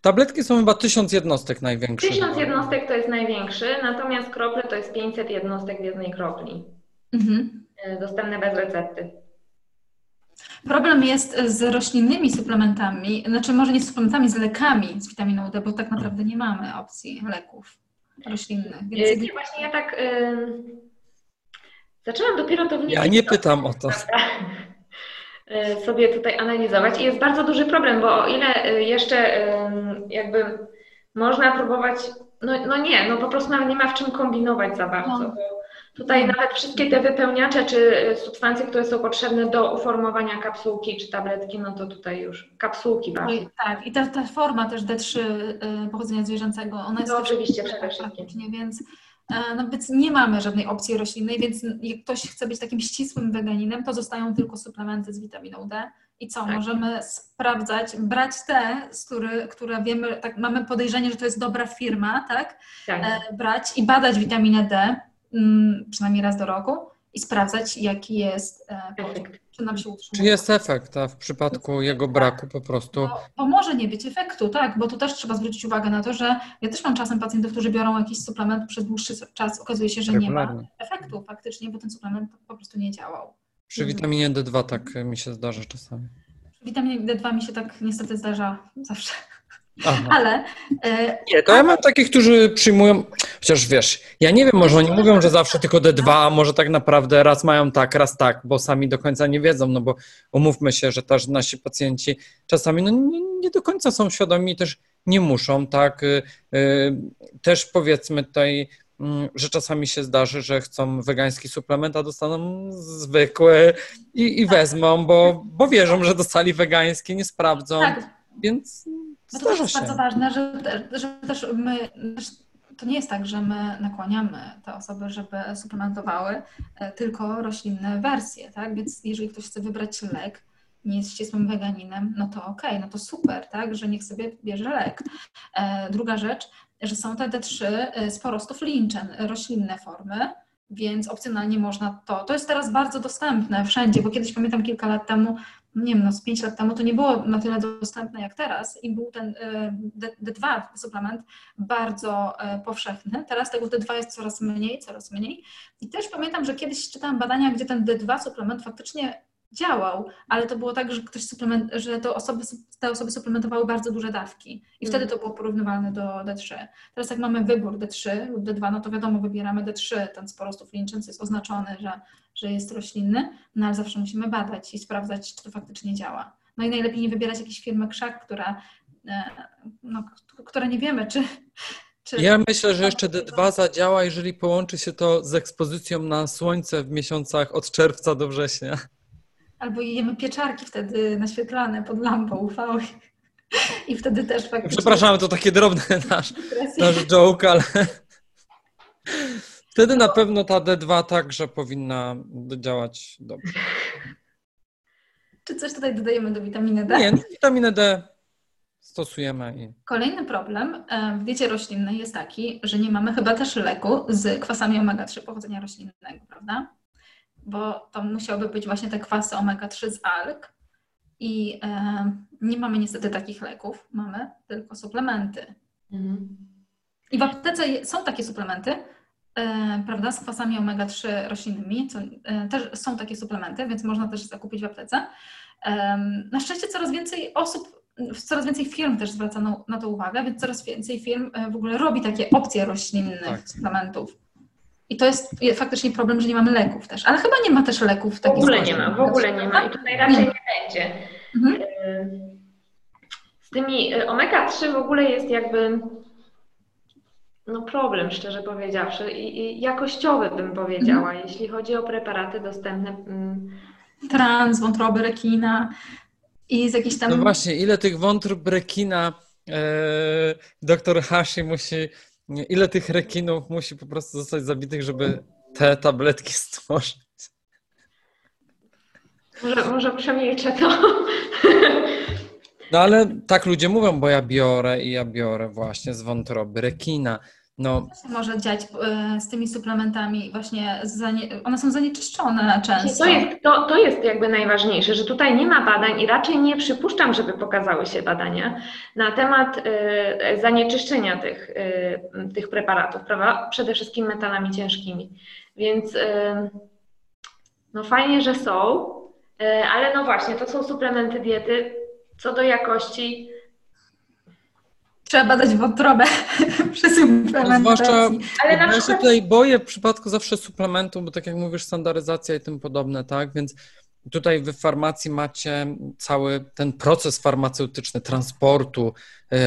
Tabletki są chyba tysiąc jednostek największe. Tysiąc jednostek to jest największy, natomiast krople to jest 500 jednostek w jednej kropli. Mhm. Dostępne bez recepty. Problem jest z roślinnymi suplementami, znaczy może nie z suplementami, z lekami z witaminą D, bo tak naprawdę nie mamy opcji leków roślinnych. Więc... Nie, właśnie ja tak y... zaczęłam dopiero to... Ja nie pytam o to. Y, sobie tutaj analizować i jest bardzo duży problem, bo o ile y, jeszcze jakby można próbować, no, no nie, no po prostu nawet nie ma w czym kombinować za bardzo. No. Tutaj nawet wszystkie te wypełniacze czy y, substancje, które są potrzebne do uformowania kapsułki czy tabletki, no to tutaj już kapsułki bardziej. Tak, i ta, ta forma też D3 y, pochodzenia zwierzęcego, ona jest no, oczywiście przede wszystkim. Więc E, no więc nie mamy żadnej opcji roślinnej, więc jak ktoś chce być takim ścisłym weganinem, to zostają tylko suplementy z witaminą D. I co? Tak. Możemy sprawdzać, brać te, który, które wiemy, tak mamy podejrzenie, że to jest dobra firma, tak? tak. E, brać i badać witaminę D, przynajmniej raz do roku, i sprawdzać, jaki jest e, efekt. Czy nam się utrzymuje. Czy jest efekt, a w przypadku jego braku po prostu. Bo, bo, może nie być efektu, tak, bo tu też trzeba zwrócić uwagę na to, że ja też mam czasem pacjentów, którzy biorą jakiś suplement przez dłuższy czas, okazuje się, że nie ma efektu faktycznie, bo ten suplement po prostu nie działał. Przy witaminie D2 tak mi się zdarza czasami. Przy witaminie D2 mi się tak niestety zdarza zawsze. Aha. Ale. E, nie, to ja mam takich, którzy przyjmują. Chociaż wiesz, ja nie wiem, może oni mówią, że zawsze tylko D2, a może tak naprawdę raz mają tak, raz tak, bo sami do końca nie wiedzą, no bo umówmy się, że też nasi pacjenci czasami no, nie, nie do końca są świadomi, też nie muszą, tak. Y, y, też powiedzmy tutaj mm, że czasami się zdarzy, że chcą wegański suplement, a dostaną zwykły i, i wezmą, bo, bo wierzą, że dostali wegański, nie sprawdzą. Tak. Więc no to też jest bardzo ważne, że, że też my, to nie jest tak, że my nakłaniamy te osoby, żeby suplementowały e, tylko roślinne wersje, tak? Więc jeżeli ktoś chce wybrać lek, nie jest ścisłym weganinem, no to okej, okay, no to super, tak, że niech sobie bierze lek. E, druga rzecz, że są te D3 e, z porostów linczen, roślinne formy, więc opcjonalnie można to. To jest teraz bardzo dostępne wszędzie, bo kiedyś pamiętam kilka lat temu nie wiem, no z 5 lat temu to nie było na tyle dostępne jak teraz i był ten e, D2 suplement bardzo e, powszechny. Teraz tego D2 jest coraz mniej, coraz mniej. I też pamiętam, że kiedyś czytałam badania, gdzie ten D2 suplement faktycznie działał, ale to było tak, że ktoś suplement, że to osoby, te osoby suplementowały bardzo duże dawki i wtedy to było porównywalne do D3. Teraz jak mamy wybór D3 lub D2, no to wiadomo, wybieramy D3, ten z porostów lińczący jest oznaczony, że, że jest roślinny, no ale zawsze musimy badać i sprawdzać, czy to faktycznie działa. No i najlepiej nie wybierać jakiejś firmy krzak, która, e, no, która nie wiemy, czy, czy... Ja myślę, że jeszcze D2 zadziała, jeżeli połączy się to z ekspozycją na słońce w miesiącach od czerwca do września. Albo jemy pieczarki wtedy naświetlane pod lampą UV. I wtedy też faktycznie... Przepraszamy, to takie drobne nasz, nasz joke, ale... Wtedy na pewno ta D2 także powinna działać dobrze. Czy coś tutaj dodajemy do witaminy D? Nie, witaminę D stosujemy. I... Kolejny problem e, w diecie roślinnej jest taki, że nie mamy chyba też leku z kwasami omega-3 pochodzenia roślinnego, prawda? Bo to musiałyby być właśnie te kwasy omega-3 z alg. I e, nie mamy niestety takich leków, mamy tylko suplementy. Mhm. I w aptece są takie suplementy, e, prawda, z kwasami omega-3 roślinnymi. Co, e, też są takie suplementy, więc można też zakupić w aptece. E, na szczęście coraz więcej osób, coraz więcej firm też zwraca na, na to uwagę, więc coraz więcej firm e, w ogóle robi takie opcje roślinnych tak. suplementów. I to jest faktycznie problem, że nie mamy leków też. Ale chyba nie ma też leków. W ogóle nie ma, w ogóle nie ma i tutaj raczej nie, nie będzie. Mhm. Z tymi y, omega-3 w ogóle jest jakby no problem, szczerze powiedziawszy, i, i jakościowy bym powiedziała, mhm. jeśli chodzi o preparaty dostępne. Mm. Trans, wątroby rekina i z jakichś tam... No właśnie, ile tych wątrób rekina e, doktor Hashi musi Ile tych rekinów musi po prostu zostać zabitych, żeby te tabletki stworzyć? Może, może przemilczę to. No ale tak ludzie mówią, bo ja biorę i ja biorę właśnie z wątroby rekina. No. Co się może dziać e, z tymi suplementami? Właśnie one są zanieczyszczone często. To jest, to, to jest jakby najważniejsze, że tutaj nie ma badań i raczej nie przypuszczam, żeby pokazały się badania na temat y, zanieczyszczenia tych, y, tych preparatów, prawda? Przede wszystkim metalami ciężkimi. Więc y, no fajnie, że są, ale no właśnie, to są suplementy diety. Co do jakości, trzeba badać wątrobę przy suplementacji. No, zwłaszcza, Ale na ja przykład... się tutaj boję w przypadku zawsze suplementu, bo tak jak mówisz, standaryzacja i tym podobne, tak? Więc tutaj wy w farmacji macie cały ten proces farmaceutyczny, transportu yy,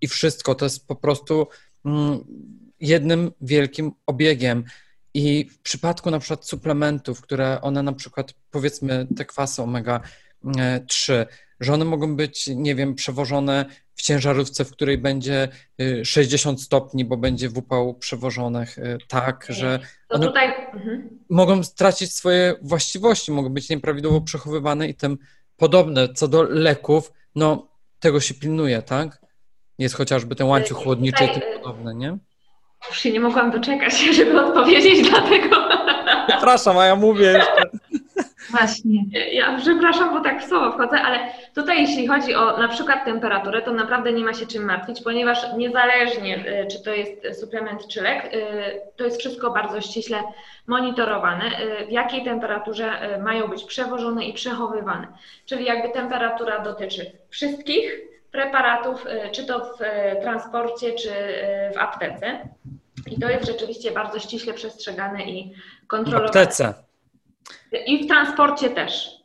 i wszystko. To jest po prostu yy, jednym wielkim obiegiem. I w przypadku na przykład suplementów, które one na przykład, powiedzmy, te kwasy omega 3, że one mogą być, nie wiem, przewożone w ciężarówce, w której będzie 60 y, stopni, bo będzie w upał przewożonych, y, tak, że one tutaj... mhm. mogą stracić swoje właściwości, mogą być nieprawidłowo przechowywane i tym podobne. Co do leków, no tego się pilnuje, tak? Jest chociażby ten łańcuch chłodniczy i tym podobne, nie? Już się nie mogłam doczekać, żeby odpowiedzieć, dlatego. Przepraszam, a ja mówię jeszcze. Właśnie. Ja przepraszam, bo tak w słowo wchodzę, ale tutaj jeśli chodzi o na przykład temperaturę, to naprawdę nie ma się czym martwić, ponieważ niezależnie y, czy to jest suplement czy lek, y, to jest wszystko bardzo ściśle monitorowane, y, w jakiej temperaturze mają być przewożone i przechowywane. Czyli jakby temperatura dotyczy wszystkich preparatów, czy to w transporcie, czy w aptece. I to jest rzeczywiście bardzo ściśle przestrzegane i kontrolowane. W aptece. I w transporcie też.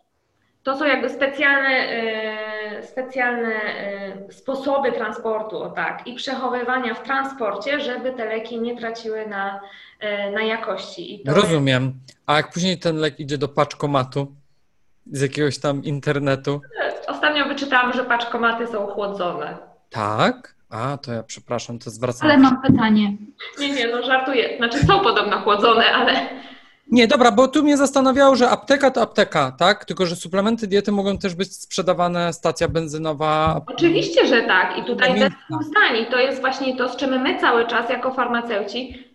To są jakby specjalne, e, specjalne e, sposoby transportu, o tak, i przechowywania w transporcie, żeby te leki nie traciły na, e, na jakości. Rozumiem. A jak później ten lek idzie do paczkomatu z jakiegoś tam internetu? Ostatnio wyczytałam, że paczkomaty są chłodzone. Tak? A, to ja przepraszam, to zwracam. Ale mam pytanie. Nie, nie, no żartuję. Znaczy są podobno chłodzone, ale nie, dobra, bo tu mnie zastanawiało, że apteka to apteka, tak? Tylko, że suplementy diety mogą też być sprzedawane, stacja benzynowa. Oczywiście, że tak. I tutaj bez zdań. To jest właśnie to, z czym my cały czas jako farmaceuci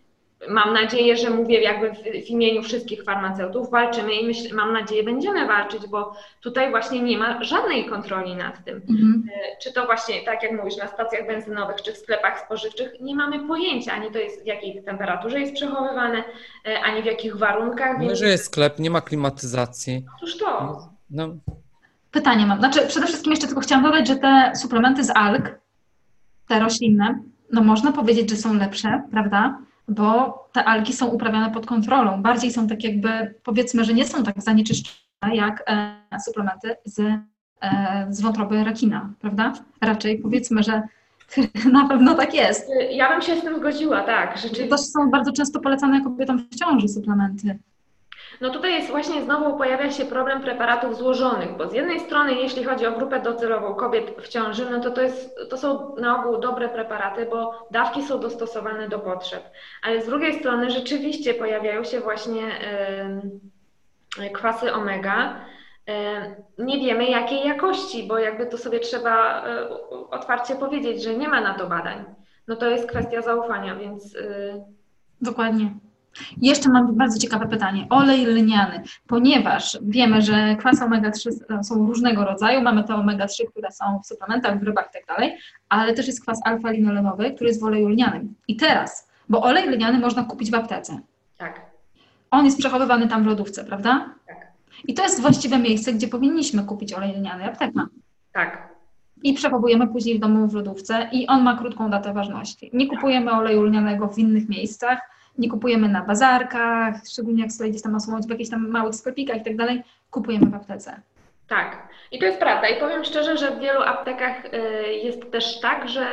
mam nadzieję, że mówię jakby w, w imieniu wszystkich farmaceutów, walczymy i myśl, mam nadzieję, będziemy walczyć, bo tutaj właśnie nie ma żadnej kontroli nad tym. Mhm. E, czy to właśnie, tak jak mówisz, na stacjach benzynowych, czy w sklepach spożywczych, nie mamy pojęcia, ani to jest w jakiej temperaturze jest przechowywane, e, ani w jakich warunkach. Więc... że jest sklep, nie ma klimatyzacji. Otóż to. No. Pytanie mam. Znaczy, przede wszystkim jeszcze tylko chciałam dodać, że te suplementy z alg, te roślinne, no można powiedzieć, że są lepsze, prawda? Bo te algi są uprawiane pod kontrolą. Bardziej są tak jakby, powiedzmy, że nie są tak zanieczyszczone jak e, suplementy z, e, z wątroby rekina, prawda? Raczej powiedzmy, że na pewno tak jest. Ja bym się z tym zgodziła, tak. Rzeczywiście. To są bardzo często polecane kobietom w ciąży suplementy. No tutaj jest właśnie znowu pojawia się problem preparatów złożonych, bo z jednej strony jeśli chodzi o grupę docelową kobiet w ciąży, no to to, jest, to są na ogół dobre preparaty, bo dawki są dostosowane do potrzeb, ale z drugiej strony rzeczywiście pojawiają się właśnie yy, kwasy omega, nie wiemy jakiej jakości, bo jakby to sobie trzeba e, otwarcie powiedzieć, że nie ma na to badań. No to jest kwestia zaufania, więc. Y, Dokładnie. Jeszcze mam bardzo ciekawe pytanie. Olej lniany, ponieważ wiemy, że kwasy omega-3 są różnego rodzaju, mamy te omega-3, które są w suplementach, w rybach i tak dalej, ale też jest kwas alfa-linolenowy, który jest w oleju lnianym. I teraz, bo olej lniany można kupić w aptece. Tak. On jest przechowywany tam w lodówce, prawda? Tak. I to jest właściwe miejsce, gdzie powinniśmy kupić olej lniany, apteka. Tak. I przechowujemy później w domu w lodówce i on ma krótką datę ważności. Nie kupujemy oleju lnianego w innych miejscach, nie kupujemy na bazarkach, szczególnie jak sobie gdzieś tam masą w jakichś tam małych sklepikach i tak dalej, kupujemy w aptece. Tak, i to jest prawda. I powiem szczerze, że w wielu aptekach y, jest też tak, że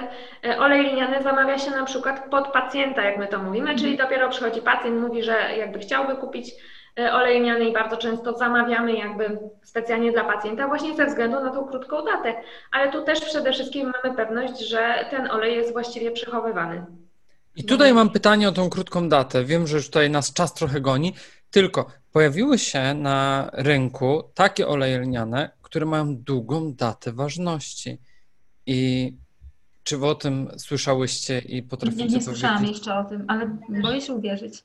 y, olej liniany zamawia się na przykład pod pacjenta, jak my to mówimy, czyli mhm. dopiero przychodzi pacjent, mówi, że jakby chciałby kupić y, olej liniany i bardzo często zamawiamy jakby specjalnie dla pacjenta właśnie ze względu na tą krótką datę. Ale tu też przede wszystkim mamy pewność, że ten olej jest właściwie przechowywany. I tutaj mam pytanie o tą krótką datę. Wiem, że już tutaj nas czas trochę goni, tylko pojawiły się na rynku takie oleje lniane, które mają długą datę ważności. I czy wy o tym słyszałyście i potraficie nie, nie Nie słyszałam jeszcze o tym, ale boję się uwierzyć.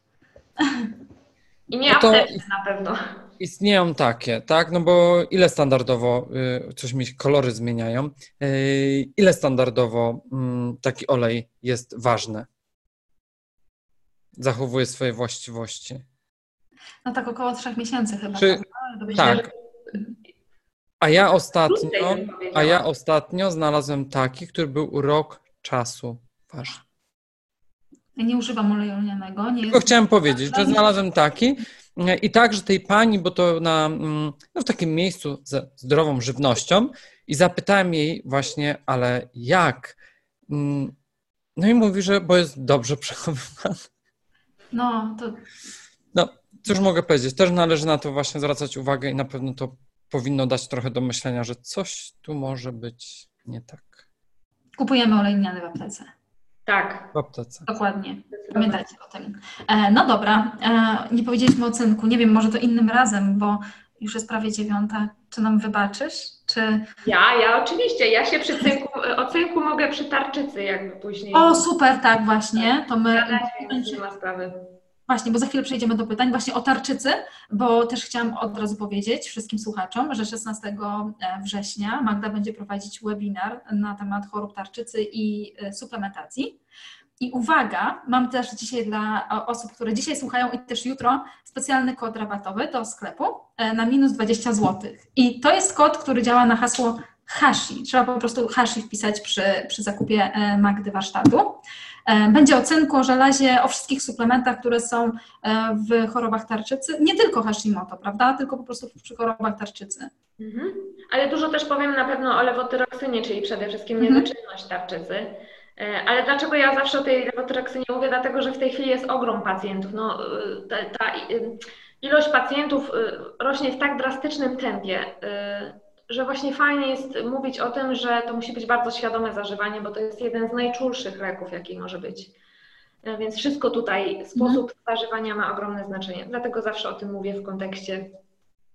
I nie no to na pewno. Istnieją takie, tak? No bo ile standardowo, y, coś mi kolory zmieniają, y, ile standardowo mm, taki olej jest ważny? Zachowuje swoje właściwości. No tak około trzech miesięcy chyba. Czy, tak. A ja ostatnio, a ja ostatnio znalazłem taki, który był rok czasu ważny. Ja nie używam oleju lnianego. Nie Tylko jest... chciałem powiedzieć, że znalazłem taki i także tej pani, bo to na, mm, no w takim miejscu ze zdrową żywnością i zapytałem jej właśnie, ale jak? Mm, no i mówi, że bo jest dobrze przechowywany. No, to... No, cóż mogę powiedzieć? Też należy na to właśnie zwracać uwagę i na pewno to powinno dać trochę do myślenia, że coś tu może być nie tak. Kupujemy olej lniany w aptece. Tak. W aptece. Dokładnie. Pamiętajcie o tym. E, no dobra, e, nie powiedzieliśmy o cynku. Nie wiem, może to innym razem, bo już jest prawie dziewiąta. Czy nam wybaczysz? Czy... Ja, ja oczywiście. Ja się przy cynku, o cynku mogę przy tarczycy jakby później. O, super, tak właśnie. To my... Ma sprawy. Właśnie, bo za chwilę przejdziemy do pytań. Właśnie o tarczycy, bo też chciałam od razu powiedzieć wszystkim słuchaczom, że 16 e, września Magda będzie prowadzić webinar na temat chorób tarczycy i e, suplementacji. I uwaga, mam też dzisiaj dla osób, które dzisiaj słuchają i też jutro specjalny kod rabatowy do sklepu e, na minus 20 zł. I to jest kod, który działa na hasło Hashi. Trzeba po prostu Hashi wpisać przy, przy zakupie Magdy warsztatu. E, będzie o cynku, o żelazie, o wszystkich suplementach, które są e, w chorobach tarczycy. Nie tylko Hashimoto, prawda? Tylko po prostu przy chorobach tarczycy. Mhm. Ale dużo też powiem na pewno o lewotyroksynie, czyli przede wszystkim mhm. niewyczynność tarczycy. E, ale dlaczego ja zawsze o tej lewotyroksynie mówię? Dlatego, że w tej chwili jest ogrom pacjentów. No, ta, ta ilość pacjentów rośnie w tak drastycznym tempie, że właśnie fajnie jest mówić o tym, że to musi być bardzo świadome zażywanie, bo to jest jeden z najczulszych leków, jaki może być. E, więc wszystko tutaj, sposób mhm. zażywania ma ogromne znaczenie. Dlatego zawsze o tym mówię w kontekście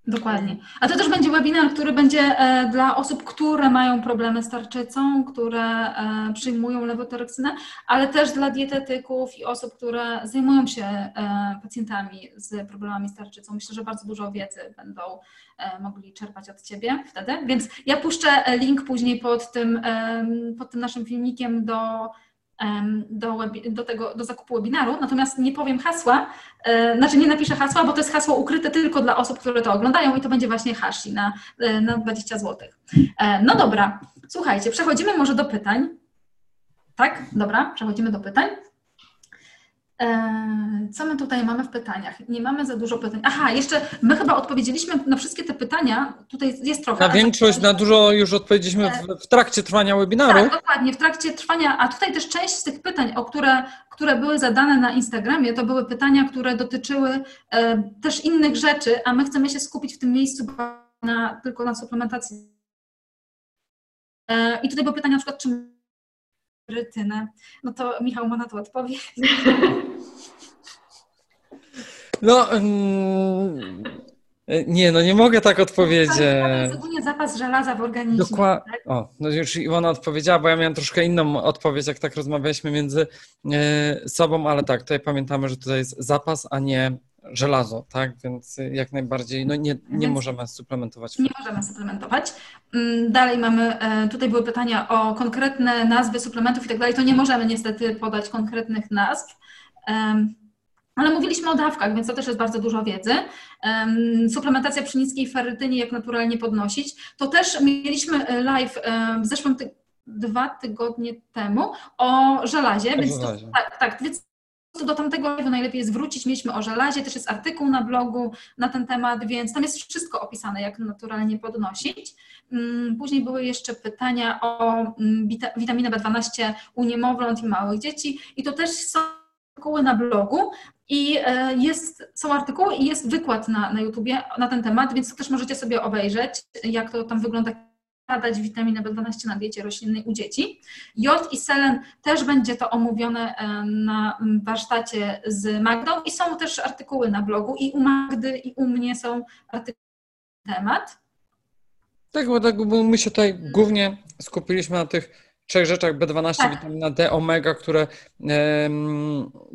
Dokładnie. A to też będzie webinar, który będzie e, dla osób, które mają problemy z tarczycą, które e, przyjmują lewotoreksynę, ale też dla dietetyków i osób, które zajmują się e, pacjentami z problemami z tarczycą. Myślę, że bardzo dużo wiedzy będą mogli czerpać od Ciebie wtedy. Więc ja puszczę link później pod tym, pod tym naszym filmikiem do do, do, tego, do zakupu webinaru, natomiast nie powiem hasła, e, znaczy nie napiszę hasła, bo to jest hasło ukryte tylko dla osób, które to oglądają i to będzie właśnie hashi na, e, na 20 zł. E, no dobra, słuchajcie, przechodzimy może do pytań. Tak? Dobra, przechodzimy do pytań. Co my tutaj mamy w pytaniach? Nie mamy za dużo pytań. Aha, jeszcze my chyba odpowiedzieliśmy na wszystkie te pytania. Tutaj jest trochę. Na większość, na dużo już odpowiedzieliśmy w, w, trakcie trwania webinaru. Tak, dokładnie, w trakcie trwania. A tutaj też część z tych pytań, o które, które były zadane na Instagramie, to były pytania, które dotyczyły e, też innych rzeczy, a my chcemy się skupić w tym miejscu na, tylko na suplementacji. E, I tutaj były pytania na przykład, czy rytynę. No to Michał ma na to odpowiedź. No, mm, nie, no nie mogę tak odpowiedzieć. Ogólnie zapas żelaza w organizmie. Dokładnie. Tak? O, no już Iwona odpowiedziała, bo ja miałem troszkę inną odpowiedź, jak tak rozmawialiśmy między e, sobą, ale tak, tutaj pamiętamy, że tutaj jest zapas, a nie żelazo, tak? Więc jak najbardziej no nie, nie możemy suplementować. Nie możemy suplementować. Mm, dalej mamy, e, tutaj były pytania o konkretne nazwy suplementów i tak dalej. To nie możemy niestety podać konkretnych nazw. Ale mówiliśmy o dawkach, więc to też jest bardzo dużo wiedzy. Suplementacja przy niskiej ferytynie, jak naturalnie podnosić. To też mieliśmy e, live w zeszłym ty dwa tygodnie temu o żelazie, o więc żelazie. To, tak, tak, więc do tamtego najlepiej jest wrócić. Mieliśmy o żelazie, też jest artykuł na blogu na ten temat, więc tam jest wszystko opisane, jak naturalnie podnosić. Mm, później były jeszcze pytania o mm, witaminę B12 u niemowląt i małych dzieci i to też są artykuły na blogu i e, jest, są artykuły i jest wykład na, na YouTubie na ten temat, więc też możecie sobie obejrzeć, jak to tam wygląda dać witaminę B12 na diecie roślinnej u dzieci. Jod i selen też będzie to omówione e, na warsztacie z Magdą i są też artykuły na blogu i u Magdy i u mnie są artykuły na temat. Tak, tak, bo my się tutaj głównie skupiliśmy na tych trzech rzeczach B12, tak. witamina D, omega, które,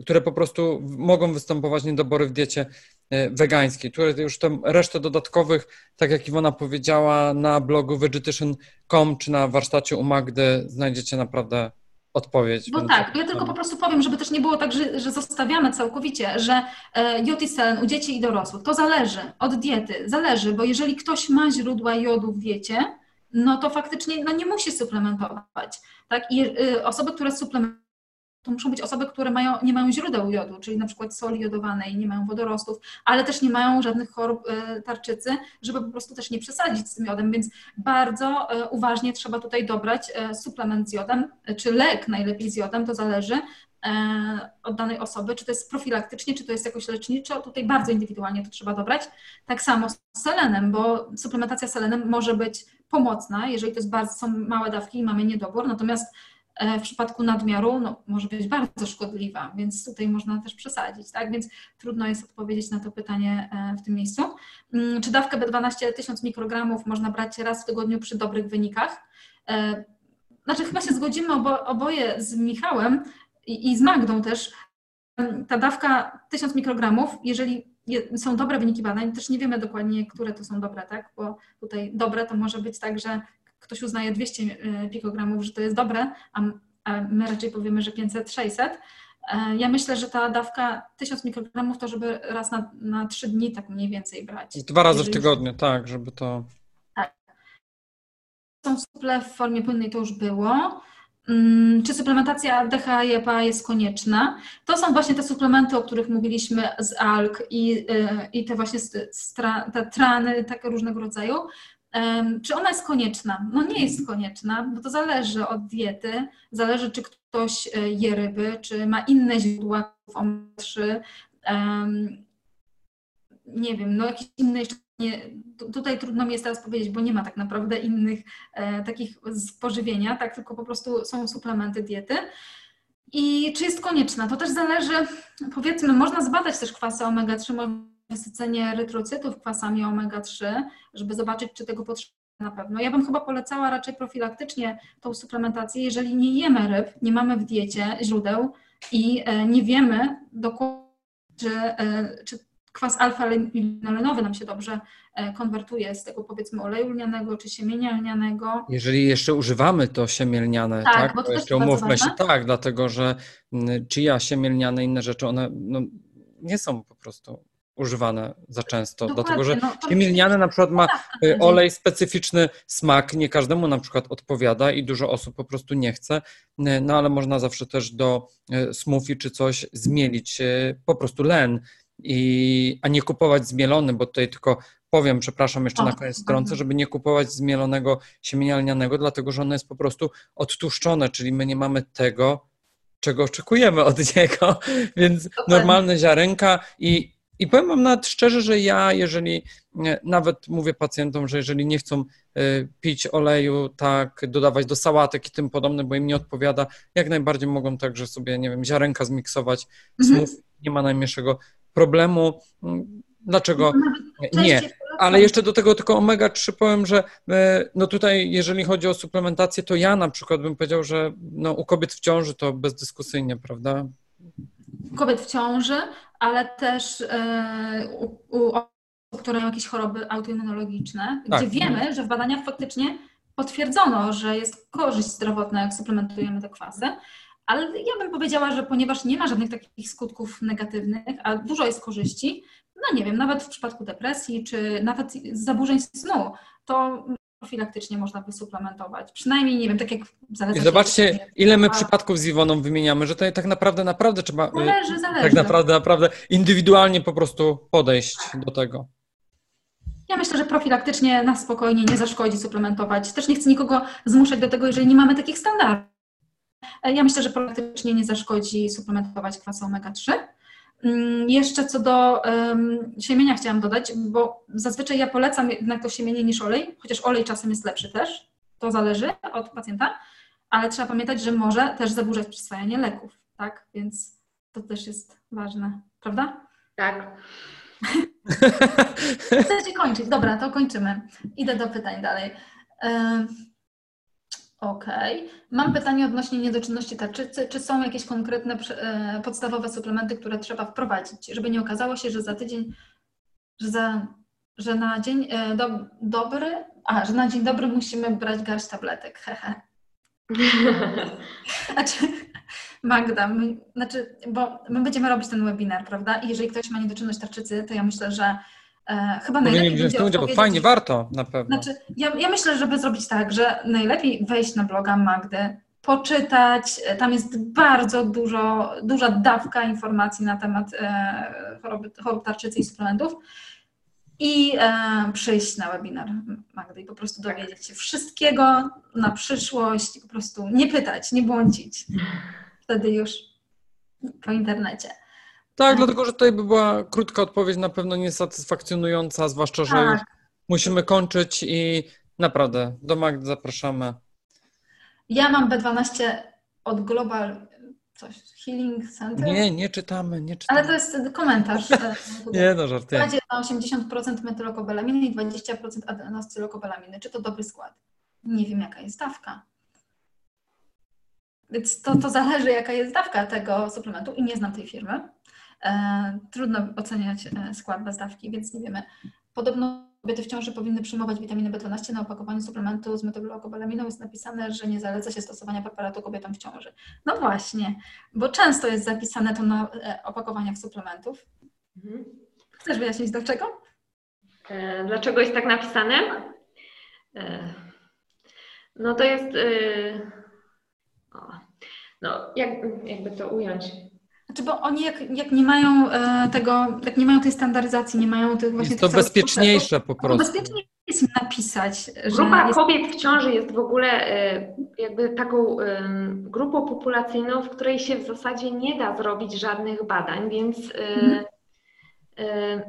które po prostu mogą występować niedobory w diecie E, wegańskiej. Tu już tam resztę dodatkowych, tak jak Iwona powiedziała, na blogu vegetation.com czy na warsztacie u Magdy znajdziecie naprawdę odpowiedź. Bo tak, ja tylko po prostu powiem, żeby też nie było tak, że, że zostawiamy całkowicie, że e, jod i selen u dzieci i dorosłych, to zależy od diety, zależy, bo jeżeli ktoś ma źródła jodu w diecie, no to faktycznie no, nie musi suplementować. Tak? I y, osoby, które suplementują, to muszą być osoby, które mają, nie mają źródeł jodu, czyli na przykład soli jodowanej, nie mają wodorostów, ale też nie mają żadnych chorób e, tarczycy, żeby po prostu też nie przesadzić z tym jodem, więc bardzo e, uważnie trzeba tutaj dobrać suplement z jodem, czy lek najlepiej z jodem, to zależy, e, od danej osoby, czy to jest profilaktycznie, czy to jest jakoś leczniczo, tutaj bardzo indywidualnie to trzeba dobrać. Tak samo z selenem, bo suplementacja selenem może być pomocna, jeżeli to jest bardzo, są małe dawki i mamy niedobór, natomiast E, w przypadku nadmiaru no, może być bardzo szkodliwa, więc tutaj można też przesadzić, tak? Więc trudno jest odpowiedzieć na to pytanie e, w tym miejscu. Mm, czy dawkę B12 1000 mikrogramów można brać raz w tygodniu przy dobrych wynikach? E, znaczy chyba się zgodzimy obo, oboje z Michałem i, i z Magdą też. Ta dawka 1000 mikrogramów, jeżeli są dobre wyniki badań, też nie wiemy dokładnie, które to są dobre, tak? Bo tutaj dobre to może być tak, że ktoś uznaje 200 e, pikogramów, że to jest dobre, a my raczej powiemy, że 500-600. E, ja myślę, że ta dawka 1000 mikrogramów to, żeby raz na, na 3 dni tak mniej więcej brać. Dwa razy Jeżeli w tygodniu, tak, żeby to. Tak. Są suple w formie płynnej, to już było. Mm, czy suplementacja DHA i EPA jest konieczna? To są właśnie te suplementy, o których mówiliśmy z ALK i, e, i te właśnie te trany, takie różnego rodzaju. Czy ona jest konieczna? No nie jest konieczna, bo to zależy od diety, zależy czy ktoś e, je ryby, czy ma inne źródła omega-3, nie wiem, no jakieś inne jeszcze nie, tutaj trudno mi jest teraz powiedzieć, bo nie ma tak naprawdę innych e, takich spożywienia, tak, tylko po prostu są suplementy diety. I czy jest konieczna? To też zależy, powiedzmy, można zbadać też kwasy omega-3, wysycenie erytrocytów kwasami omega-3, żeby zobaczyć, czy tego potrzeba na pewno. Ja bym chyba polecała raczej profilaktycznie tą suplementację, jeżeli nie jemy ryb, nie mamy w diecie źródeł i e, nie wiemy dokładnie, czy, e, czy kwas alfa-linolenowy nam się dobrze e, konwertuje z tego powiedzmy oleju lnianego czy siemienia lnianego. Jeżeli jeszcze używamy to siemię lniane, tak? tak? Bo to jeszcze umówmy się, tak, dlatego że ja siemię lniane, inne rzeczy, one no, nie są po prostu używane za często, Dokładnie, dlatego że no, na przykład ma y, olej specyficzny smak, nie każdemu na przykład odpowiada i dużo osób po prostu nie chce, y, no ale można zawsze też do y, smoothie czy coś zmielić po prostu len, i, a nie kupować zmielony, bo tutaj tylko powiem, przepraszam jeszcze na koniec strącę, żeby nie kupować zmielonego siemienia lnianego, dlatego że ono jest po prostu odtłuszczone, czyli my nie mamy tego, czego oczekujemy od niego, więc normalne ziarenka i i powiem Wam nawet szczerze, że ja, jeżeli nawet mówię pacjentom, że jeżeli nie chcą e, pić oleju, tak, dodawać do sałatek i tym podobne, bo im nie odpowiada, jak najbardziej mogą także sobie, nie wiem, ziarenka zmiksować, mhm. nie ma najmniejszego problemu. Mm, dlaczego no, nie? Ale jeszcze do tego tylko omega-3 powiem, że e, no tutaj, jeżeli chodzi o suplementację, to ja na przykład bym powiedział, że no u kobiet w ciąży to bezdyskusyjnie, prawda? kobiet w ciąży, ale też e, u, u osób, które mają jakieś choroby autoimmunologiczne, tak. gdzie wiemy, że w badaniach faktycznie potwierdzono, że jest korzyść zdrowotna, jak suplementujemy te kwasy. Ale ja bym powiedziała, że ponieważ nie ma żadnych takich skutków negatywnych, a dużo jest korzyści, no nie wiem, nawet w przypadku depresji, czy nawet zaburzeń snu, to profilaktycznie można by suplementować. Przynajmniej, nie wiem, tak jak zależy. I zobaczcie, ile my przypadków z Iwoną wymieniamy, że tutaj tak naprawdę, naprawdę trzeba... Zależy, zależy. Tak naprawdę, naprawdę indywidualnie po prostu podejść tak. do tego. Ja myślę, że profilaktycznie na spokojnie nie zaszkodzi suplementować. Też nie chcę nikogo zmuszać do tego, jeżeli nie mamy takich standardów. Ja myślę, że profilaktycznie nie zaszkodzi suplementować kwasy omega-3. Mm, jeszcze co do um, siemienia chciałam dodać, bo zazwyczaj ja polecam jednak to siemienie niż olej, chociaż olej czasem jest lepszy też, to zależy od pacjenta, ale trzeba pamiętać, że może też zaburzać przyswajanie leków, tak? Więc to też jest ważne, prawda? Tak. Chcecie kończyć? Dobra, to kończymy. Idę do pytań dalej. Okej. Okay. Mam pytanie odnośnie niedoczynności tarczycy. Czy są jakieś konkretne e, podstawowe suplementy, które trzeba wprowadzić, żeby nie okazało się, że za tydzień, że, za, że na dzień e, do, dobry, a, że na dzień dobry musimy brać garść tabletek. Hehe. znaczy, Magda, my, znaczy, bo my będziemy robić ten webinar, prawda? I jeżeli ktoś ma niedoczynność tarczycy, to ja myślę, że E, chyba najlepiej wziąć udział. Fajnie, warto na pewno. Znaczy, ja, ja myślę, żeby zrobić tak, że najlepiej wejść na bloga Magdy, poczytać. E, tam jest bardzo dużo, duża dawka informacji na temat e, choroby, chorób tarczycy i suplementów. I e, przyjść na webinar Magdy i po prostu dowiedzieć się wszystkiego na przyszłość i po prostu nie pytać, nie błądzić. Wtedy już po internecie. Tak, dlatego że tutaj by była krótka odpowiedź, na pewno niesatysfakcjonująca, zwłaszcza, że Tak. już musimy kończyć i naprawdę do Magdy zapraszamy. Ja mam B12 od Global coś, Healing Center. Nie, nie czytamy, nie czytamy. Ale to jest komentarz. e, Nie, no żartuję. Składzie na 80% metylokobalaminy i 20% adenostylokobalaminy. Czy to dobry skład? Nie wiem, jaka jest dawka. Więc to, to zależy, jaka jest dawka tego suplementu i nie znam tej firmy. E, trudno oceniać e, skład bez dawki, więc nie wiemy. Podobno kobiety w ciąży powinny przyjmować witaminę B12. Na opakowaniu suplementu z metylokobelaminą jest napisane, że nie zaleca się stosowania preparatu kobietom w ciąży. No właśnie, bo często jest zapisane to na e, opakowaniach suplementów. Mhm. Chcesz wyjaśnić dlaczego? Dlaczego jest tak napisane? No to jest. o, No, jak, jakby to ująć? Znaczy, bo oni jak, jak nie mają e, tego, jak nie mają tej standaryzacji, nie mają tych właśnie Jest to bezpieczniejsze po procesów, prostu. bezpiecznie jest im napisać, że Grupa jest, kobiet w ciąży jest w ogóle e, jakby taką em, grupą populacyjną, w której się w zasadzie nie da zrobić żadnych badań, więc e, Mhm.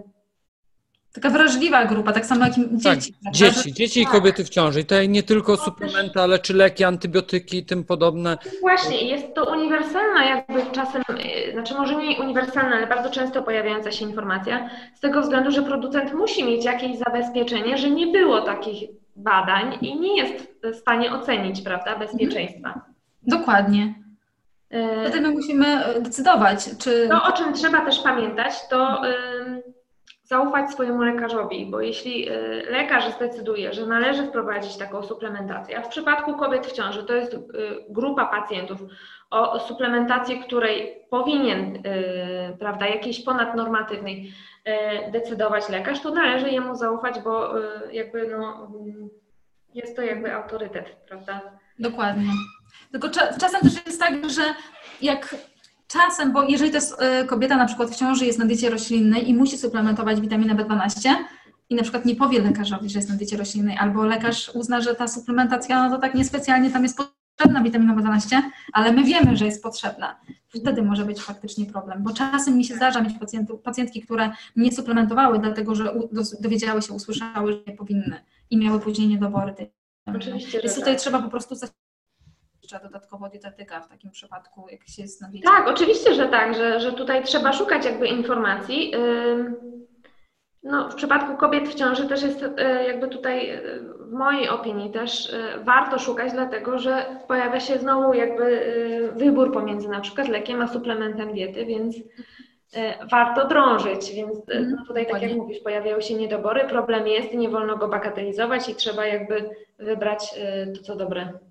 Taka wrażliwa grupa, tak samo jak i Tak, dzieci. prawda? dzieci, dzieci i tak. kobiety w ciąży. I tutaj nie tylko też- suplementy, ale czy leki, antybiotyki i tym podobne. Właśnie, jest to uniwersalna jakby czasem, e, znaczy może nie uniwersalna, ale bardzo często pojawiająca się informacja, z tego względu, że producent musi mieć jakieś zabezpieczenie, że nie było takich badań i nie jest w stanie ocenić, prawda, bezpieczeństwa. Dokładnie. Wtedy my musimy e, decydować, czy To, o czym trzeba też pamiętać, to ym, zaufać swojemu lekarzowi, bo jeśli y, lekarz zdecyduje, że należy wprowadzić taką suplementację, a w przypadku kobiet w ciąży to jest y, grupa pacjentów o suplementacji, której powinien, y, prawda, jakiejś ponadnormatywnej decydować lekarz, to należy jemu zaufać, bo jakby no, mm, jest to jakby autorytet, prawda? Dokładnie. Tylko cza- czasem też jest tak, że jak czasem, bo jeżeli to jest e, kobieta na przykład w ciąży, jest na diecie roślinnej i musi suplementować witaminę B12 i na przykład nie powie lekarzowi, że jest na diecie roślinnej, albo lekarz uzna, że ta suplementacja, no to tak niespecjalnie tam jest potrzebna witamina B12, ale my wiemy, że jest potrzebna. Wtedy może być faktycznie problem, bo czasem mi się zdarza mieć pacjentów, pacjentki, które nie suplementowały, dlatego że dowiedziały się, usłyszały, że nie powinny i miały później niedobory tej Oczywiście, Więc tutaj tak. trzeba po prostu jeszcze dodatkowo dietetyka w takim przypadku, jak się jest na diecie. Tak, oczywiście, że tak, że, że tutaj trzeba szukać jakby informacji. No, w przypadku kobiet w ciąży też jest e, jakby tutaj, e, w mojej opinii też e, warto szukać, dlatego że pojawia się znowu jakby wybór pomiędzy na przykład lekiem a suplementem diety, więc warto drążyć, więc e, no tutaj tak jak mówisz, pojawiają się niedobory, problem jest i nie wolno go bagatelizować i trzeba jakby wybrać to, co dobre.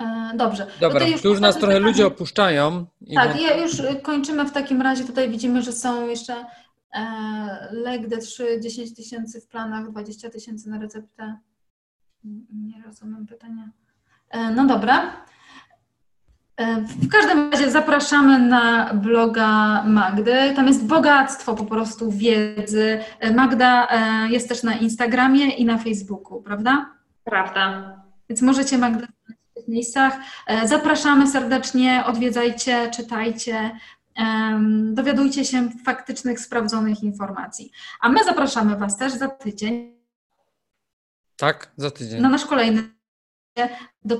E, Dobrze. Dobra, Tutaj tu już nas trochę pytanie. ludzie opuszczają. I Tak, no- ja już kończymy w takim razie. Tutaj widzimy, że są jeszcze e, lek D3 10 tysięcy w planach, 20 tysięcy na receptę. Nie rozumiem pytania. E, no dobra. E, W każdym razie zapraszamy na bloga Magdy. Tam jest bogactwo po prostu wiedzy. E, Magda jest też na Instagramie i na Facebooku, prawda? Prawda? Więc możecie Magdę miejscach. E, Zapraszamy serdecznie, odwiedzajcie, czytajcie, dowiadujcie się faktycznych, sprawdzonych informacji. A my zapraszamy Was też za tydzień Tak, za tydzień. na nasz kolejny do